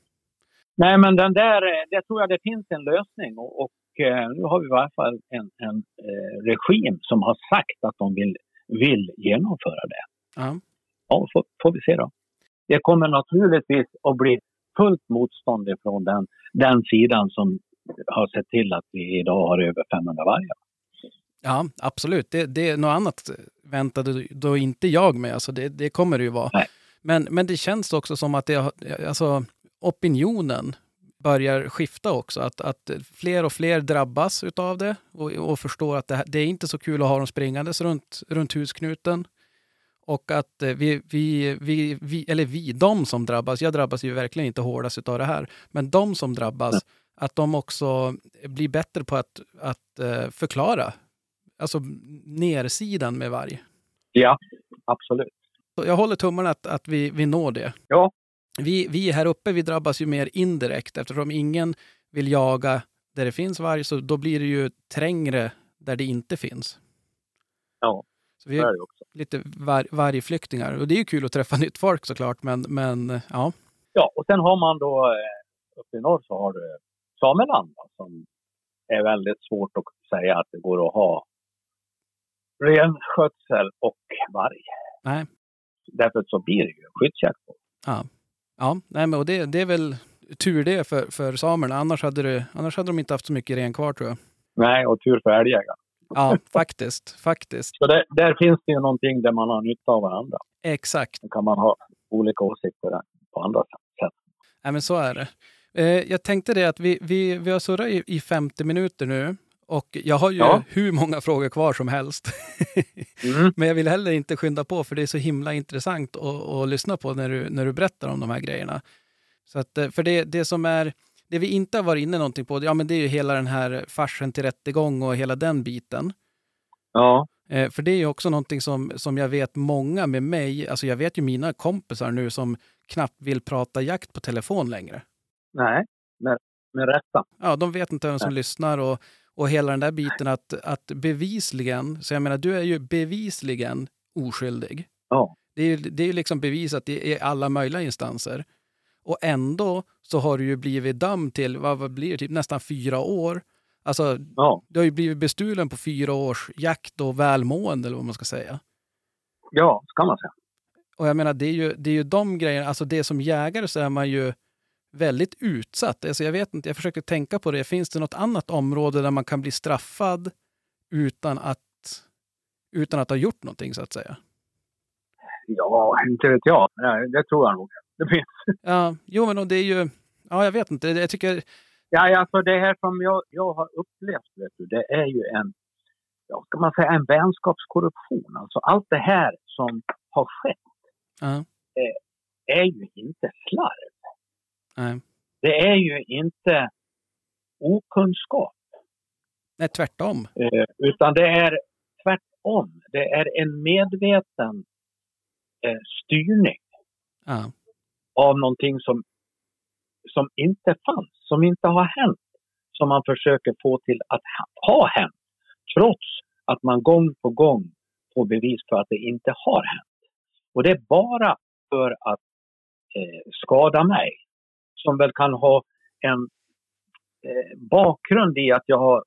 Nej, men den där, eh, det tror jag det finns en lösning och, och eh, nu har vi i varje fall en, en eh, regim som har sagt att de vill, vill genomföra det. Ja. Ja, får, får vi se då. Det kommer naturligtvis att bli fullt motstånd från den, den sidan som har sett till att vi idag har över 500 vargar. Ja, absolut. Det, det är något annat väntade då inte jag med. Alltså det, det kommer det ju vara. Nej. Men, men det känns också som att det, alltså, opinionen börjar skifta också. Att, att fler och fler drabbas utav det och, och förstår att det, det är inte så kul att ha dem springandes runt, runt husknuten. Och att eh, vi, vi, vi, vi, eller vi, de som drabbas, jag drabbas ju verkligen inte hårdast utav det här, men de som drabbas, att de också blir bättre på att, att eh, förklara alltså nersidan med varg. Ja, absolut. Så jag håller tummarna att, att vi, vi når det. Ja. Vi, vi här uppe vi drabbas ju mer indirekt eftersom ingen vill jaga där det finns varg, så då blir det ju trängre där det inte finns. Ja, Så vi är är också. lite var, vargflyktingar. Och det är ju kul att träffa nytt folk såklart, men, men ja. Ja, och sen har man då eh, uppe i norr så har du Sameland va, som är väldigt svårt att säga att det går att ha renskötsel och varg. Nej. Därför så blir det ju skyddsjakt. Ja, ja nej, men och det, det är väl tur det för, för samerna. Annars hade, det, annars hade de inte haft så mycket ren kvar tror jag. Nej, och tur för älgjägaren. Ja, faktiskt. Faktiskt. Så där, där finns det ju någonting där man har nytta av varandra. Exakt. Då kan man ha olika åsikter på andra sätt. Nej, men så är det. Eh, jag tänkte det att vi, vi, vi har surrat i, i 50 minuter nu och jag har ju Ja. hur många frågor kvar som helst. Mm. men jag vill heller inte skynda på för det är så himla intressant att, att lyssna på när du, när du berättar om de här grejerna. Så att, eh, för det, det som är, det vi inte har varit inne någonting på, ja men det är ju hela den här farsen till rättegång och hela den biten. Ja, Eh, för det är ju också någonting som, som jag vet många med mig, alltså jag vet ju mina kompisar nu som knappt vill prata jakt på telefon längre. nej, med, med rätta. Ja, de vet inte vem som lyssnar och, och hela den där biten att, att bevisligen, så jag menar du är ju bevisligen oskyldig. Ja, Det är ju det är liksom bevisat i, alla möjliga instanser. Och ändå så har du ju blivit dömd till, vad, vad blir det, typ nästan fyra år. Alltså, ja, du har ju blivit bestulen på fyra års jakt och välmående eller vad man ska säga. ja, ska man säga. Och jag menar, det är ju, det är ju de grejerna, alltså det som jägare så är man ju väldigt utsatt. Alltså jag vet inte, jag försöker tänka på det. Finns det något annat område där man kan bli straffad utan att, utan att ha gjort någonting så att säga? Ja, inte vet jag. Nej, det tror jag nog. Det finns. Ja, jo men det är ju, ja jag vet inte, jag tycker, Ja, alltså det här som jag, jag har upplevt, vet du, det är ju en, ja, ska man säga, en vänskapskorruption. Alltså allt det här som har skett ja, är ju inte slarv. Nej, Det är ju inte okunskap, nej tvärtom. eh, utan det är tvärtom. Det är en medveten eh, styrning Ja, av någonting som, som inte fanns, som inte har hänt, som man försöker få till att ha, ha hänt. Trots att man gång på gång får bevis för att det inte har hänt. Och det är bara för att eh, skada mig, som väl kan ha en eh, bakgrund i att jag har,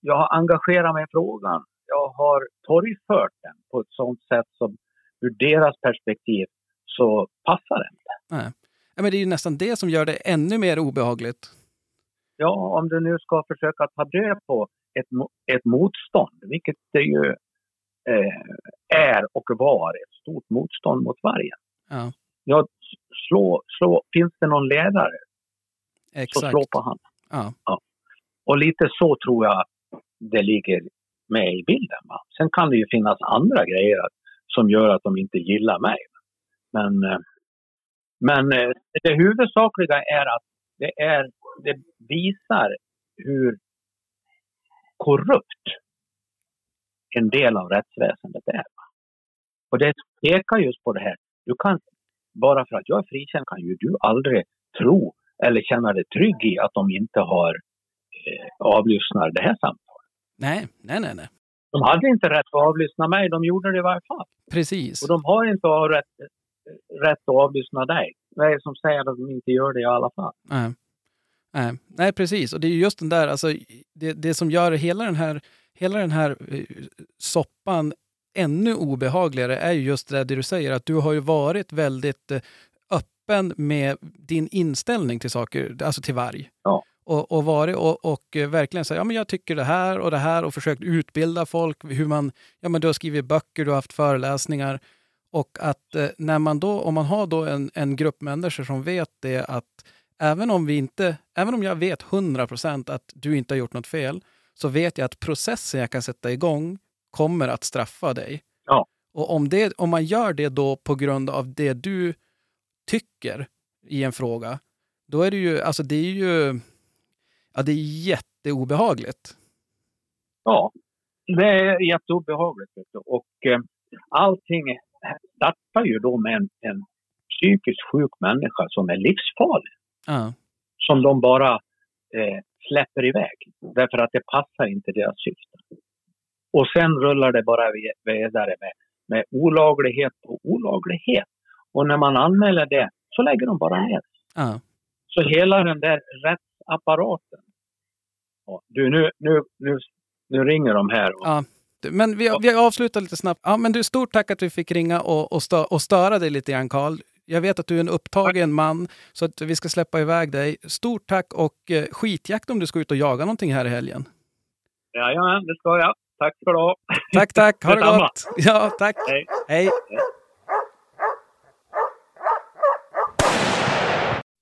jag har engagerat mig i frågan. Jag har torgfört den på ett sådant sätt som ur deras perspektiv så passar det inte. Nej. Men det är ju nästan det som gör det ännu mer obehagligt. Ja, om du nu ska försöka ta död på ett, ett motstånd, vilket det ju eh, är och var ett stort motstånd mot vargen. Ja, Ja, slå, slå, finns det någon ledare så exakt. slå på han. Ja. Och lite så tror jag det ligger med i bilden. Va? Sen kan det ju finnas andra grejer som gör att de inte gillar mig. Men, eh, men eh, det huvudsakliga är att det, är, det visar hur korrupt en del av rättsväsendet är. Och det pekar just på det här. Du kan, bara för att jag är frikänd kan ju du aldrig tro eller känna dig trygg i att de inte har eh, avlyssnat det här samtalet. Nej, nej, nej, nej. De hade inte rätt att avlyssna mig, de gjorde det i varje fall. Precis. Och de har inte rätt, rätt att avlyssna dig. Vad är det som säger att de inte gör det i alla fall? Nej. Nej. Nej, precis. Och det är ju just den där, alltså, det, det som gör hela den här, hela den här eh, soppan ännu obehagligare är ju just det där du säger, att du har ju varit väldigt eh, öppen med din inställning till saker, alltså till varg. Ja. Och, och varit och, och eh, verkligen säga, ja men jag tycker det här och det här och försökt utbilda folk, hur man, ja men du har skrivit böcker, du har haft föreläsningar. Och att eh, när man då, om man har då en, en grupp människor som vet det att även om vi inte, även om jag vet 100% att du inte har gjort något fel, så vet jag att processen jag kan sätta igång kommer att straffa dig. Ja. Och om, det, om man gör det då på grund av det du tycker i en fråga, då är det ju, alltså det är ju, ja det är jätteobehagligt. Ja, det är jätteobehagligt. Och eh, allting startar ju då med en, en psykiskt sjuk människa som är livsfarlig. Ja, Som de bara eh, släpper iväg. Därför att det passar inte deras syfte. Och sen rullar det bara vi- vidare med, med olaglighet på olaglighet. Och när man anmäler det så lägger de bara ner. ja. Så hela den där rättsapparaten. Du, nu, nu, nu, nu ringer de här. Och, Ja. Men vi, vi avslutar lite snabbt. Ja, men du, stort tack att vi fick ringa och, och, stö, och störa dig lite grann, Karl. Jag vet att du är en upptagen man, så att vi ska släppa iväg dig. Stort tack och eh, skitjakt om du ska ut och jaga någonting här i helgen. Jajamän, det ska jag. Tack för det. Tack, tack. Ha det gott. Ja, tack. Hej. Hej.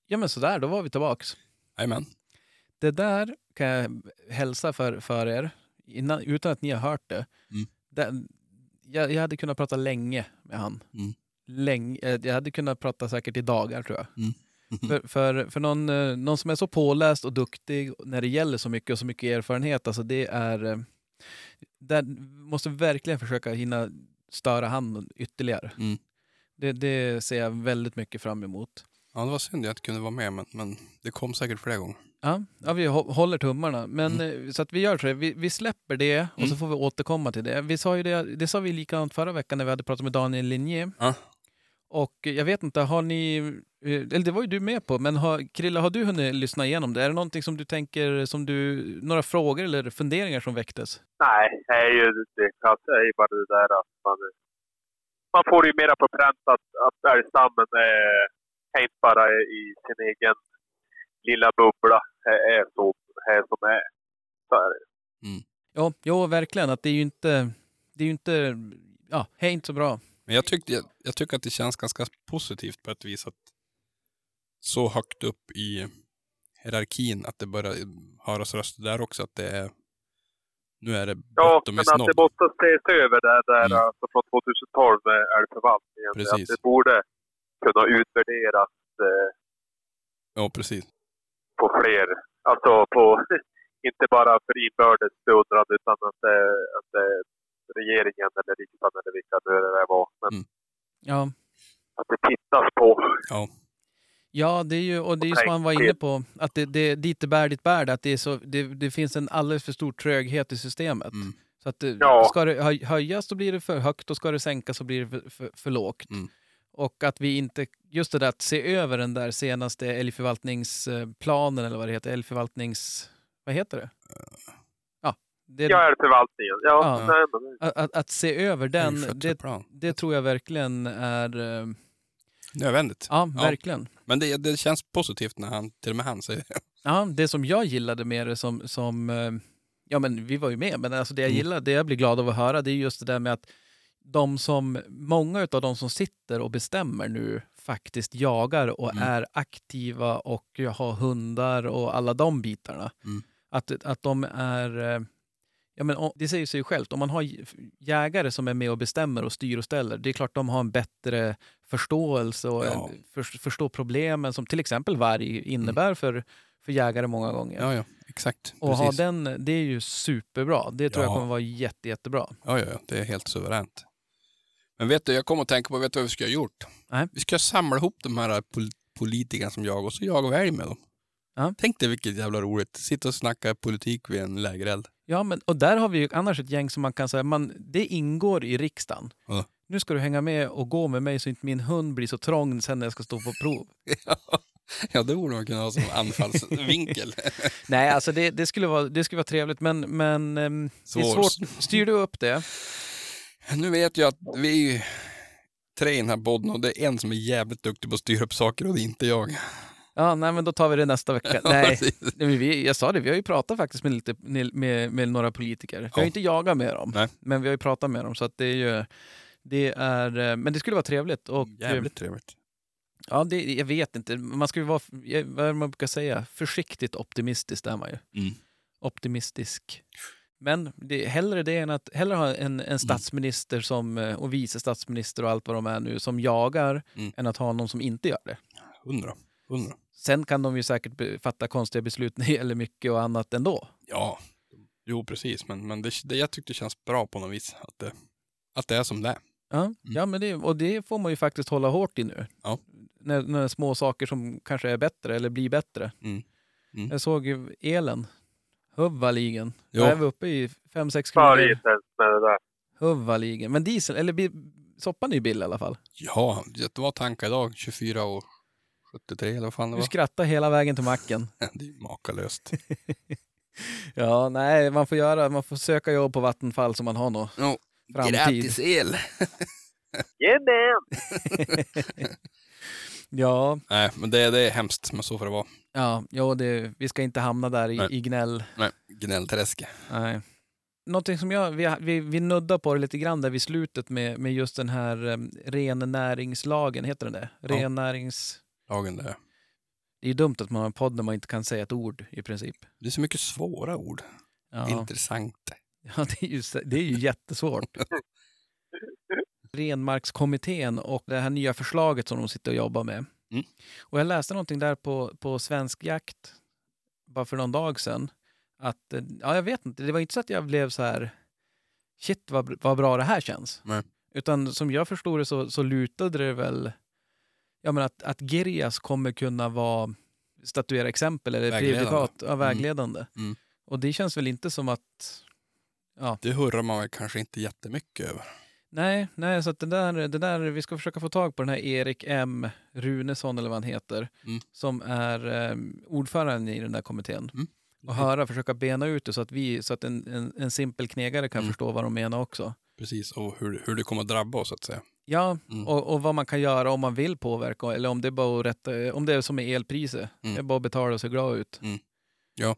Ja, men sådär, då var vi tillbaks. Jajamän. Det där kan jag hälsa för, för er, innan, utan att ni har hört det. Mm. Den, jag, jag hade kunnat prata länge med han. Mm. Länge, eh, jag hade kunnat prata säkert i dagar tror jag. Mm. För, för, för någon, eh, någon som är så påläst och duktig när det gäller så mycket och så mycket erfarenhet, alltså det är... Där måste verkligen försöka hinna störa han ytterligare. Mm. Det, det ser jag väldigt mycket fram emot. Ja, det var synd att jag inte kunde vara med, men, men det kom säkert fler gånger. Ja, ja vi hå- håller tummarna. Men, eh, Så att vi gör så vi, vi släpper det och så Mm. får vi återkomma till det. Vi sa ju det, det sa vi likadant förra veckan när vi hade pratat med Daniel Linje. Ja. Och eh, jag vet inte, har ni, eh, eller det var ju du med på, men har, Krilla, har du hunnit lyssna igenom det? Är det någonting som du tänker, som du, några frågor eller funderingar som väcktes? Nej, det är ju det är ju bara det där att man, man får ju mera på pränt att, att älgstammen är, inte bara i sin egen lilla bubbla. Det är så, det är som är. Så är det. Ja, jo, verkligen. Att det är ju inte, det är ju inte, ja, det är inte så bra. Men jag, tyckte, jag, jag tycker att det känns ganska positivt på ett vis att så högt upp i hierarkin att det börjar höras röster där också. Att det är, nu är det Ja, men att det måste ses över det där Mm. alltså från 2012 med älgförvaltningen. Precis. Att det borde kunna utvärderas eh, Ja, precis. på fler, alltså på, inte bara för inbördes beundran utan att, det, att det, regeringen eller riksdagen eller vilka nu det var, men Mm. Ja, att det tittas på. Ja, Ja, det är ju, och det är ju som han var inne på, att det, det, dit det bär, dit bär det. Att det, är så, det, det finns en alldeles för stor tröghet i systemet. Mm. Så att det, Ja. ska det höj- höjas så blir det för högt och ska det sänkas så blir det för, för, för lågt. Mm. Och att vi inte, just det där att se över den där senaste älgförvaltningsplanen eller vad det heter, älgförvaltnings... Vad heter det? Ja, det, Ja, är det förvaltningen? Ja, Ja. Att, att, att se över den, det, det tror jag verkligen är... eh, Nödvändigt. Ja, Ja. verkligen. Men det, det känns positivt när han, till och med han säger det. Ja, det som jag gillade med det som, som eh, ja men vi var ju med, men alltså det jag Mm. gillar, det jag blir glad av att höra, det är just det där med att de som, många av de som sitter och bestämmer nu faktiskt jagar och Mm. är aktiva och har hundar och alla de bitarna. Mm. Att, att de är, eh, ja men det säger sig ju självt, om man har jägare som är med och bestämmer och styr och ställer, det är klart de har en bättre förståelse och Ja. för, förstår problemen som till exempel varg innebär för, för jägare många gånger. Mm. Ja, ja, exakt. Och ha den, det är ju superbra. Det tror jag Ja. kommer vara jätte, jättebra. Ja, ja, ja, det är helt suveränt. Men vet du, jag kommer att tänka på, vet du vad vi ska ha gjort? Nej. Vi ska samla ihop de här pol- politikerna som jag och så jagar vi älg med dem. Ja. Tänk dig vilket jävla roligt. Sitta och snacka politik vid en lägereld. Ja, men, och där har vi ju annars ett gäng som man kan säga, man, det ingår i riksdagen. Ja. Nu ska du hänga med och gå med mig så inte min hund blir så trång sen när jag ska stå på prov. ja, det borde man kunna ha som anfallsvinkel. Nej, alltså det, det, skulle vara, det skulle vara trevligt, men, men ehm, det är Svår- svårt. Styr du upp det? nu vet jag att vi är ju tre i den här podden och det är en som är jävligt duktig på att styra upp saker och det är inte jag. Ja, nej, men då tar vi det nästa vecka. Nej, nej, vi, jag sa det, vi har ju pratat faktiskt med, lite, med, med några politiker. Vi har Ja. inte jagat med dem, Nej. men vi har ju pratat med dem. Så att det är ju, det är, eh, men det skulle vara trevligt. Och, eh, Jävligt trevligt. Ja, det, jag vet inte. Man ska ju vara, vad är det man brukar säga, försiktigt optimistisk är man ju. Mm. Optimistisk. Men det, hellre det än att hellre ha en, Mm. en statsminister som, eh, och vice statsminister och allt vad de är nu som jagar Mm. än att ha någon som inte gör det. Hundra. Hundra. Sen kan de ju säkert fatta konstiga beslut när det gäller mycket och annat ändå. Ja, jo precis. Men, men det, det, jag tyckte det känns bra på något vis. Att det, att det är som det är. Ja, ja men det, och det får man ju faktiskt hålla hårt i nu. Mm. Ja. När, när små saker som kanske är bättre eller blir bättre. Mm. Mm. Jag såg ju elen. Huvvaligen. Då är vi uppe i 5-6 För kronor. inte ens med det där. Huvvaligen. Men diesel, eller soppan är ju billig i alla fall. Ja, det var tankar idag. 24 och 73 eller vad fan det Du var. skrattar hela vägen till macken. Det är ju makalöst. Ja, nej, man får göra, man får söka jobb på Vattenfall så man har något No, framtid. gratis el! Jajamän! Ja, Nej, men det, det är hemskt, men så får det vara. ja, ja det, vi ska inte hamna där i, Nej. i gnäll. Nej, gnällträske. Nej. Någonting som jag, vi, vi, vi nuddar på det lite grann där vid slutet med, med just den här um, rennäringslagen, heter den det? Ja. Lagen där. Det är ju dumt att man har en podd där man inte kan säga ett ord i princip. Det är så mycket svåra ord. Ja, Intressant. ja det, är ju, det är ju jättesvårt. Renmarkskommittén och det här nya förslaget som de sitter och jobbar med. Mm. Och jag läste någonting där på, på Svensk Jakt bara för någon dag sedan. Att, eh, ja, jag vet inte, det var inte så att jag blev så här shit vad, vad bra det här känns. Nej. Utan som jag förstod det så, så lutade det väl ja, men att, att Gerias kommer kunna vara statuera exempel eller prejudikat, ja, vägledande. Mm. Och det känns väl inte som att Det hurrar man väl kanske inte jättemycket över. Nej, nej, så att det där, det där, vi ska försöka få tag på den här Erik M Runesson eller vad han heter, Mm. som är eh, ordförande i den där kommittén. Mm. Och höra, försöka bena ut det så att, vi, så att en, en, en simpel knegare kan Mm. förstå vad de menar också. Precis, och hur, hur det kommer att drabba oss så att säga. Ja, Mm. och, och vad man kan göra om man vill påverka, eller om det är bara rätta, om det är som med elpriset, Mm. det är bara att betala och se glad ut. Mm. Ja.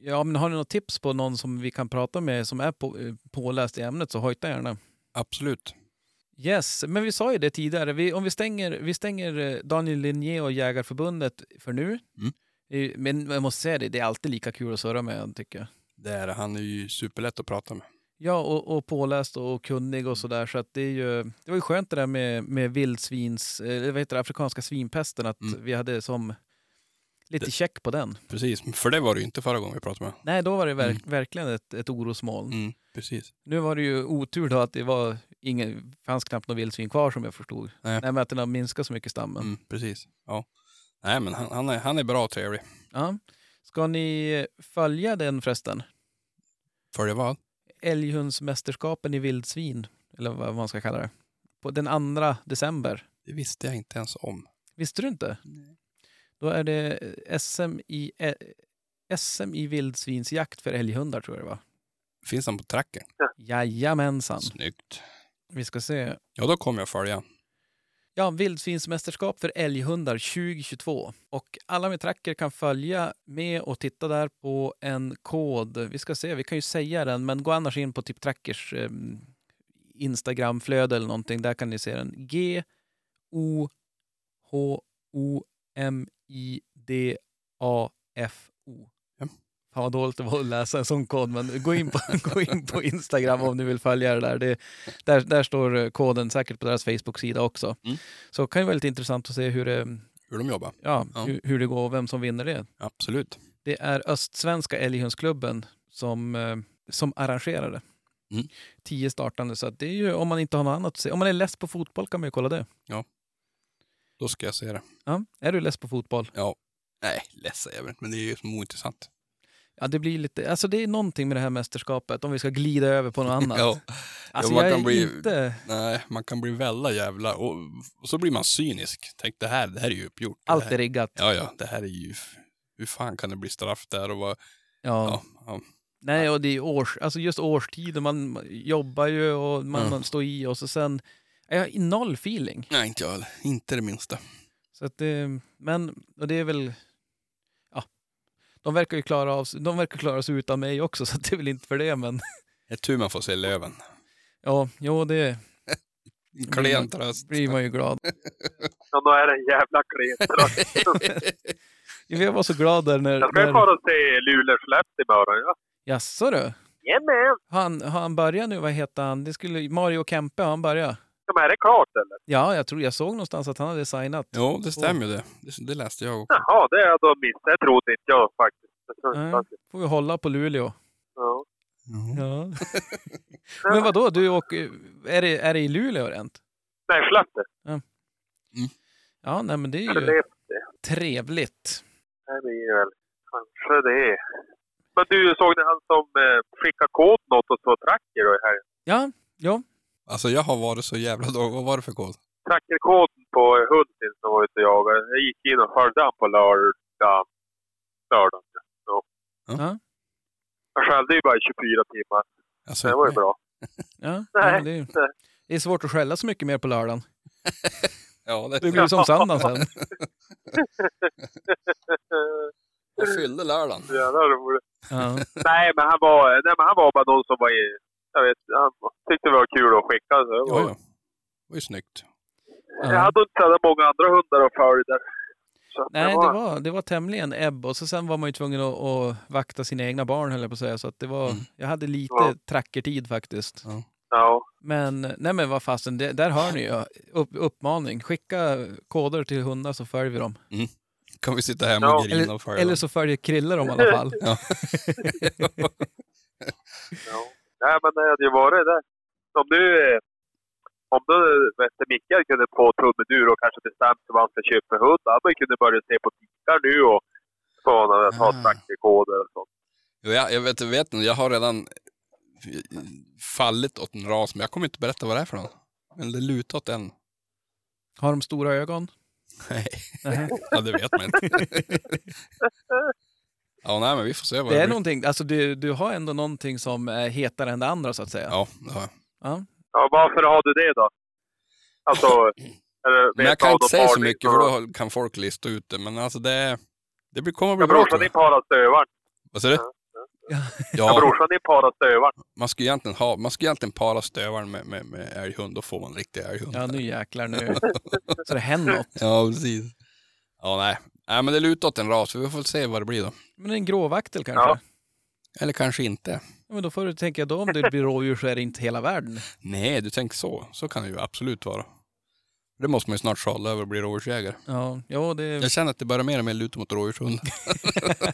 Ja, men har ni något tips på någon som vi kan prata med som är på, eh, påläst i ämnet så hojta gärna. Absolut. Yes, men vi sa ju det tidigare. Vi, om vi stänger, vi stänger eh, Daniel Linné och Jägarförbundet för nu. Mm. Eh, Men jag måste säga det, det är alltid lika kul att surra med tycker jag. Det är, han är ju superlätt att prata med. Ja, och, och påläst och kunnig och sådär. Så att det, är ju, det var ju skönt det där med, med vildsvins, eh, vad heter det, afrikanska svinpesten, att Mm. vi hade som lite Det- check på den. Precis, för det var det ju inte förra gången vi pratade med Nej, då var det verk, Mm. verkligen ett, ett orosmoln. mm, Precis. Nu var det ju otur då att det var ingen, fanns knappt någon vildsvin kvar som jag förstod. Nej. Nej, men att den har minskat så mycket stammen. Mm, precis. Ja. Nej, men han, han, är, han är bra och trevlig. Ja. Ska ni följa den förresten? Följa vad? Älghundsmästerskapen i vildsvin, eller vad man ska kalla det, på den 2 december. Det visste jag inte ens om. Visste du inte? Då är det SM i, eh, SM i vildsvinsjakt för älghundar tror jag det var. Finns han på tracken? Jajamensan. Snyggt. Vi ska se. Ja, då kommer jag följa. Ja, vildsvinsmästerskap för älghundar 2022. Och alla med tracker kan följa med och titta där på en kod. Vi ska se, vi kan ju säga den, men gå annars in på typ Trackers eh, Instagramflöde eller någonting. Där kan ni se den. G O H O M I D A F O. Ja. Vad dåligt det var att läsa en sån kod, men gå in på, gå in på Instagram om ni vill följa det där. Det, där. Där står eh, koden säkert på deras Facebook-sida också. Mm. Så det kan ju vara lite intressant att se hur det, Hur de jobbar. ja, Ja. Hur, hur det går och vem som vinner det. Absolut. Det är Östsvenska Älghundsklubben som, eh, som arrangerar det. Mm. Tio startande, så det är ju om man inte har något annat att se. Om man är less på fotboll kan man ju kolla det. Då ska jag se det. Ja. Är du less på fotboll? Ja. Nej, ledsen jag vet men det är ju som ointressant. Ja, det blir lite, alltså det är någonting med det här mästerskapet om vi ska glida över på något annat. Ja. Alltså man jag kan bli- inte... Nej, man kan bli väldigt jävla... Och, och så blir man cynisk. Tänk, det här, det här är ju uppgjort. Allt här, är riggat. Ja, ja, det här är ju... Hur fan kan det bli straff där och vad... Ja. Ja, ja. Nej, och det är års, alltså just årstider. Man man jobbar ju och man, Mm. man står i och så sen... Jag har noll feeling. Nej, inte jag heller. Inte det minsta. Så att det, men, och det är väl... De verkar ju klara, av, de verkar klara sig utan mig också, så det är väl inte för det, men... Det är tur man får se löven. Ja, jo, det Klen tröst. blir man ju glad. Ja, då är det en jävla klen tröst. Jag var så glad där när... Jag ska när fara och se Luleå-Skellefteå imorgon. Ja. Jaså du? Jajamän! Han, han börjat nu? Vad heter han? Det skulle, Mario Kempe, har han börjat? Ja, men är det klart eller? Ja, jag tror jag såg någonstans att han hade signat. Jo, det stämmer ju det. det. Det läste jag också. Jaha, det är jag då missat. Det trodde inte jag faktiskt. Nej. Får vi hålla på Luleå. Ja. Ja. Men vad då? du åker... Är det, är det i Luleå rent? Nej, Skellefteå. Ja, nej men det är ju Skellefteå. trevligt. Det blir väl kanske det. Men du, såg ni han som eh, skickade koden åt oss på Tracker då i helgen? Ja, ja. Alltså jag har varit så jävla dålig. Vad var det för kod? Trackerkoden på hunden som var ute och jagade. Jag gick in och följde han på lördag. Lördagen. Ja. Ja. Jag skällde ju bara i 24 timmar. Alltså, Det var ju bra. Ja, Nej, ja men det, är, det är svårt att skälla så mycket mer på lördagen. Ja, det, Det blir som söndagen sen. jag fyllde lördagen. Jävla roligt. Ja. Nej, men han var, nej, men han var bara någon som var i... Jag vet, han tyckte det var kul att skicka. Så det var, Ja, ja. Det var ju snyggt. Jag Ja. hade inte så många andra hundar. Så att Nej, det var, det var tämligen ebb och så sen var man ju tvungen att, att vakta sina egna barn höll jag på att säga. Så att det var, Mm. jag hade lite Ja. trackertid faktiskt. Ja. Men nej men vad fasen, det, där hör ni ju. Upp, uppmaning. Skicka koder till hundar så följer vi dem. Kan vi sitta hemma Ja. och grina Eller, och följa eller dem? så följer Krille dem i alla fall. Nej, men det hade ju varit det. Om du... eh, Om du, vet du, Mikael kunde få tummen ur och kanske bestämt sig vad han ska köpa för hund, då hade man kunnat börja se på tikar nu och sådana, ta trackerkoder och sånt. Jo, jag, jag vet, jag vet inte, jag har redan fallit åt en ras, men jag kommer inte berätta vad det är för någon. Men det lutar åt en. Har de stora ögon? Nej, ja, det vet man inte. ja, nej, men vi får se vad Det det, är någonting, alltså du, du har ändå någonting som är hetare än det andra så att säga. Ja, det har jag. Ja. Ja, varför har du det då? Alltså... Eller, Men jag kan inte säga så mycket, för då kan folk lista ut det. Men alltså det, det blir, kommer att bli bra. brorsan din jag. parar stövaren. Vad säger du? Ja. Ja, brorsan din parar stövaren. man skulle egentligen, ha, man skulle egentligen para stövaren med, med, med älghund, då får man en riktig älghund. ja, nu jäklar nu. Så det händer något. Ja, precis. Ja, nej. Nej, men det lutar åt en ras, så vi får se vad det blir då. Men en gråvaktel kanske? Ja. Eller kanske inte. Ja, men då får du tänka då om det blir rådjur så är det inte hela världen. Nej, du tänker så. Så kan det ju absolut vara. Det måste man ju snart sadla över och bli rådjursjägare. Ja, jo, det, Jag känner att det börjar mer och mer luta mot rådjurshund.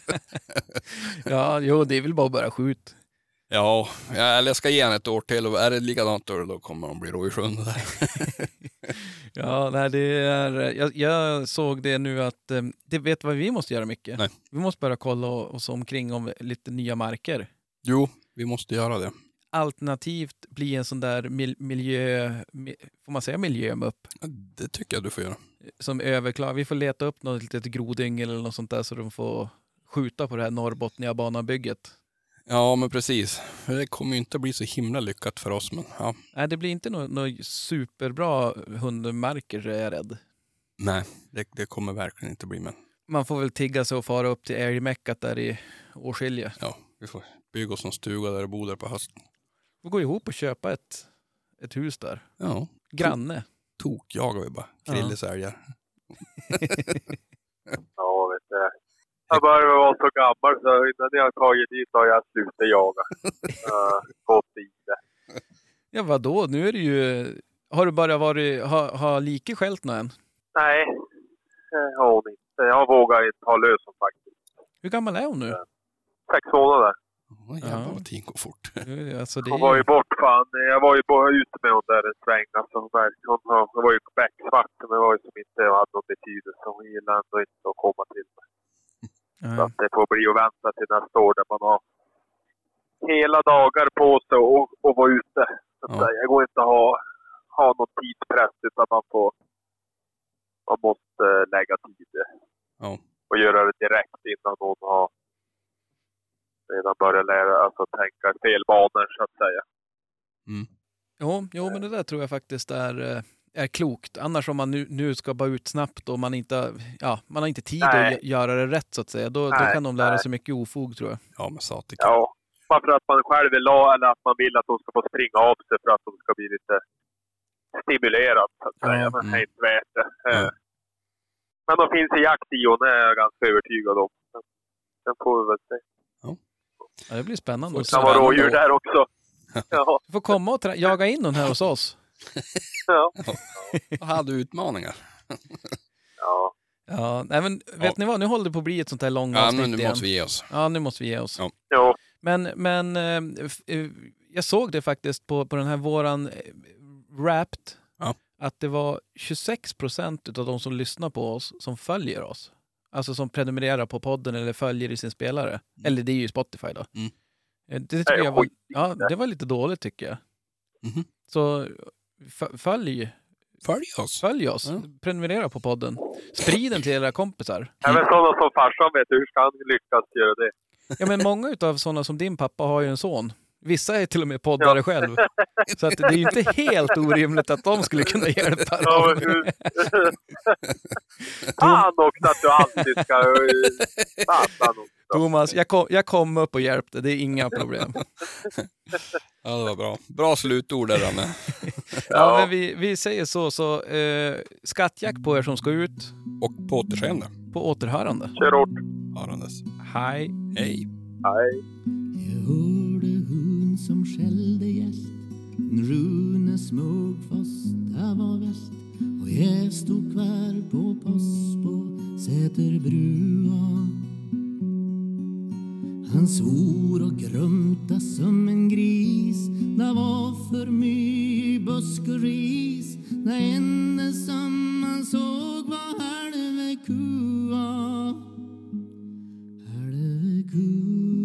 ja, jo, det är väl bara att börja skjuta. Ja, eller jag ska ge henne ett år till och är det likadant då, då kommer hon bli rådjurshund. Ja, nej, det är, jag, jag såg det nu att, eh, det vet vad vi måste göra mycket. Nej. Vi måste börja kolla oss omkring om lite nya marker. Jo, vi måste göra det. alternativt bli en sån där mil, miljö, mi, får man säga miljömupp? Ja, Det tycker jag du får göra. Som överklagar. Vi får leta upp något litet grodyngel eller något sånt där så de får skjuta på det här Norrbotniabanabygget. Ja, men precis. För Det kommer ju inte bli så himla lyckat för oss, men ja. Nej, det blir inte något, något superbra hundmärker är jag rädd. Nej, det, det kommer verkligen inte bli, men Man får väl tigga sig och fara upp till älgmäckat där i Åskilje. ja, vi får bygga oss en stuga där och bo där på hösten. Vi går ihop och köpa ett, ett hus där. Ja, Granne. tok jagar vi bara. Krilles älgar. Ja, vet du. Jag börjar vara så gammal så innan jag har tagit dit har jag slutat jaga. Uh, gått i det. Ja, vadå? Nu är det ju... Har du bara varit... Har, har Like skällt någon än? Nej, det har hon inte. Jag vågar inte ha lös hon faktiskt. Hur gammal är hon nu? Sex månader. Åh, jävlar Ja. vad tiden går fort. Eh, Alltså det Hon var ju bort fan. Jag var ju bara ute med hon där en sväng. Alltså, hon, har- hon var ju becksvart men det var ju som inte hade någon betydelse. Hon gillade ändå inte att komma till mig. Så Ja. att det får bli att vänta till nästa år där man har hela dagar på sig och, och vara ute. Så att Ja. Jag går inte att ha, ha någon tidspress utan man får man måste lägga tid Ja. och göra det direkt innan någon har redan börjat lära, alltså tänka fel banor så att säga. Mm. Jo, jo, men det där tror jag faktiskt är, eh, är klokt. Annars om man nu, nu ska bara ut snabbt och man inte, ja, man har inte tid Nej. att gö- göra det rätt så att säga, då, då Nej, kan de lära nej. sig mycket ofog tror jag. Ja, men satik. Ja, bara för att man själv vill ha eller att man vill att de ska få springa av sig för att de ska bli lite stimulerad så att Ja, säga. Men det är mm. inte värt det. Ja. Eh, Men de finns i jakt i och det är jag ganska övertygad om. Men Sen får vi väl se. Ja, det blir spännande. Det kan vara rådjur där också. Ja, Du får komma och jaga in hon här hos oss. ja. Jag hade utmaningar. ja. Ja, nej, men vet Ja. ni vad, nu håller det på att bli ett sånt här Ja, långavsnitt men nu igen. måste vi ge oss. Ja, nu måste vi ge oss. Ja. Men, men eh, eh, jag såg det faktiskt på, på den här våran eh, Wrapped, Ja. att det var 26 procent av de som lyssnar på oss som följer oss. Alltså som prenumererar på podden eller följer i sin spelare. Eller det är ju Spotify då. Mm. Det, tycker jag var, ja, det. var lite dåligt tycker jag. Mhm. Så följ, Följ oss. följ oss, Ja. prenumerera på podden. Sprid den till era kompisar. även sådana som farsan vet hur ska han lyckas göra det? Ja, men många utav sådana som din pappa har ju en son. Vissa är till och med poddare Ja. själv. Så att det är ju inte helt orimligt att de skulle kunna hjälpa Ja, dem. men hur... Fan också att du alltid ska... Thomas, jag kom, jag kom upp och hjälpte, det är inga problem. Ja, det var bra. Bra slutord där, Ranne. Ja, men vi, vi säger så, så eh, skattjack på er som ska ut Och på återseende. på återhörande. Kör hårt. Hörandes. Hej. Hej. Hej som skällde gäst. Rune fast, det var väst och jag stod kvar på post på Säterbrua. Han svor och grumta som en gris. Det var för mycket busk och ris. Det enda som man såg var halve kua. Halve kua.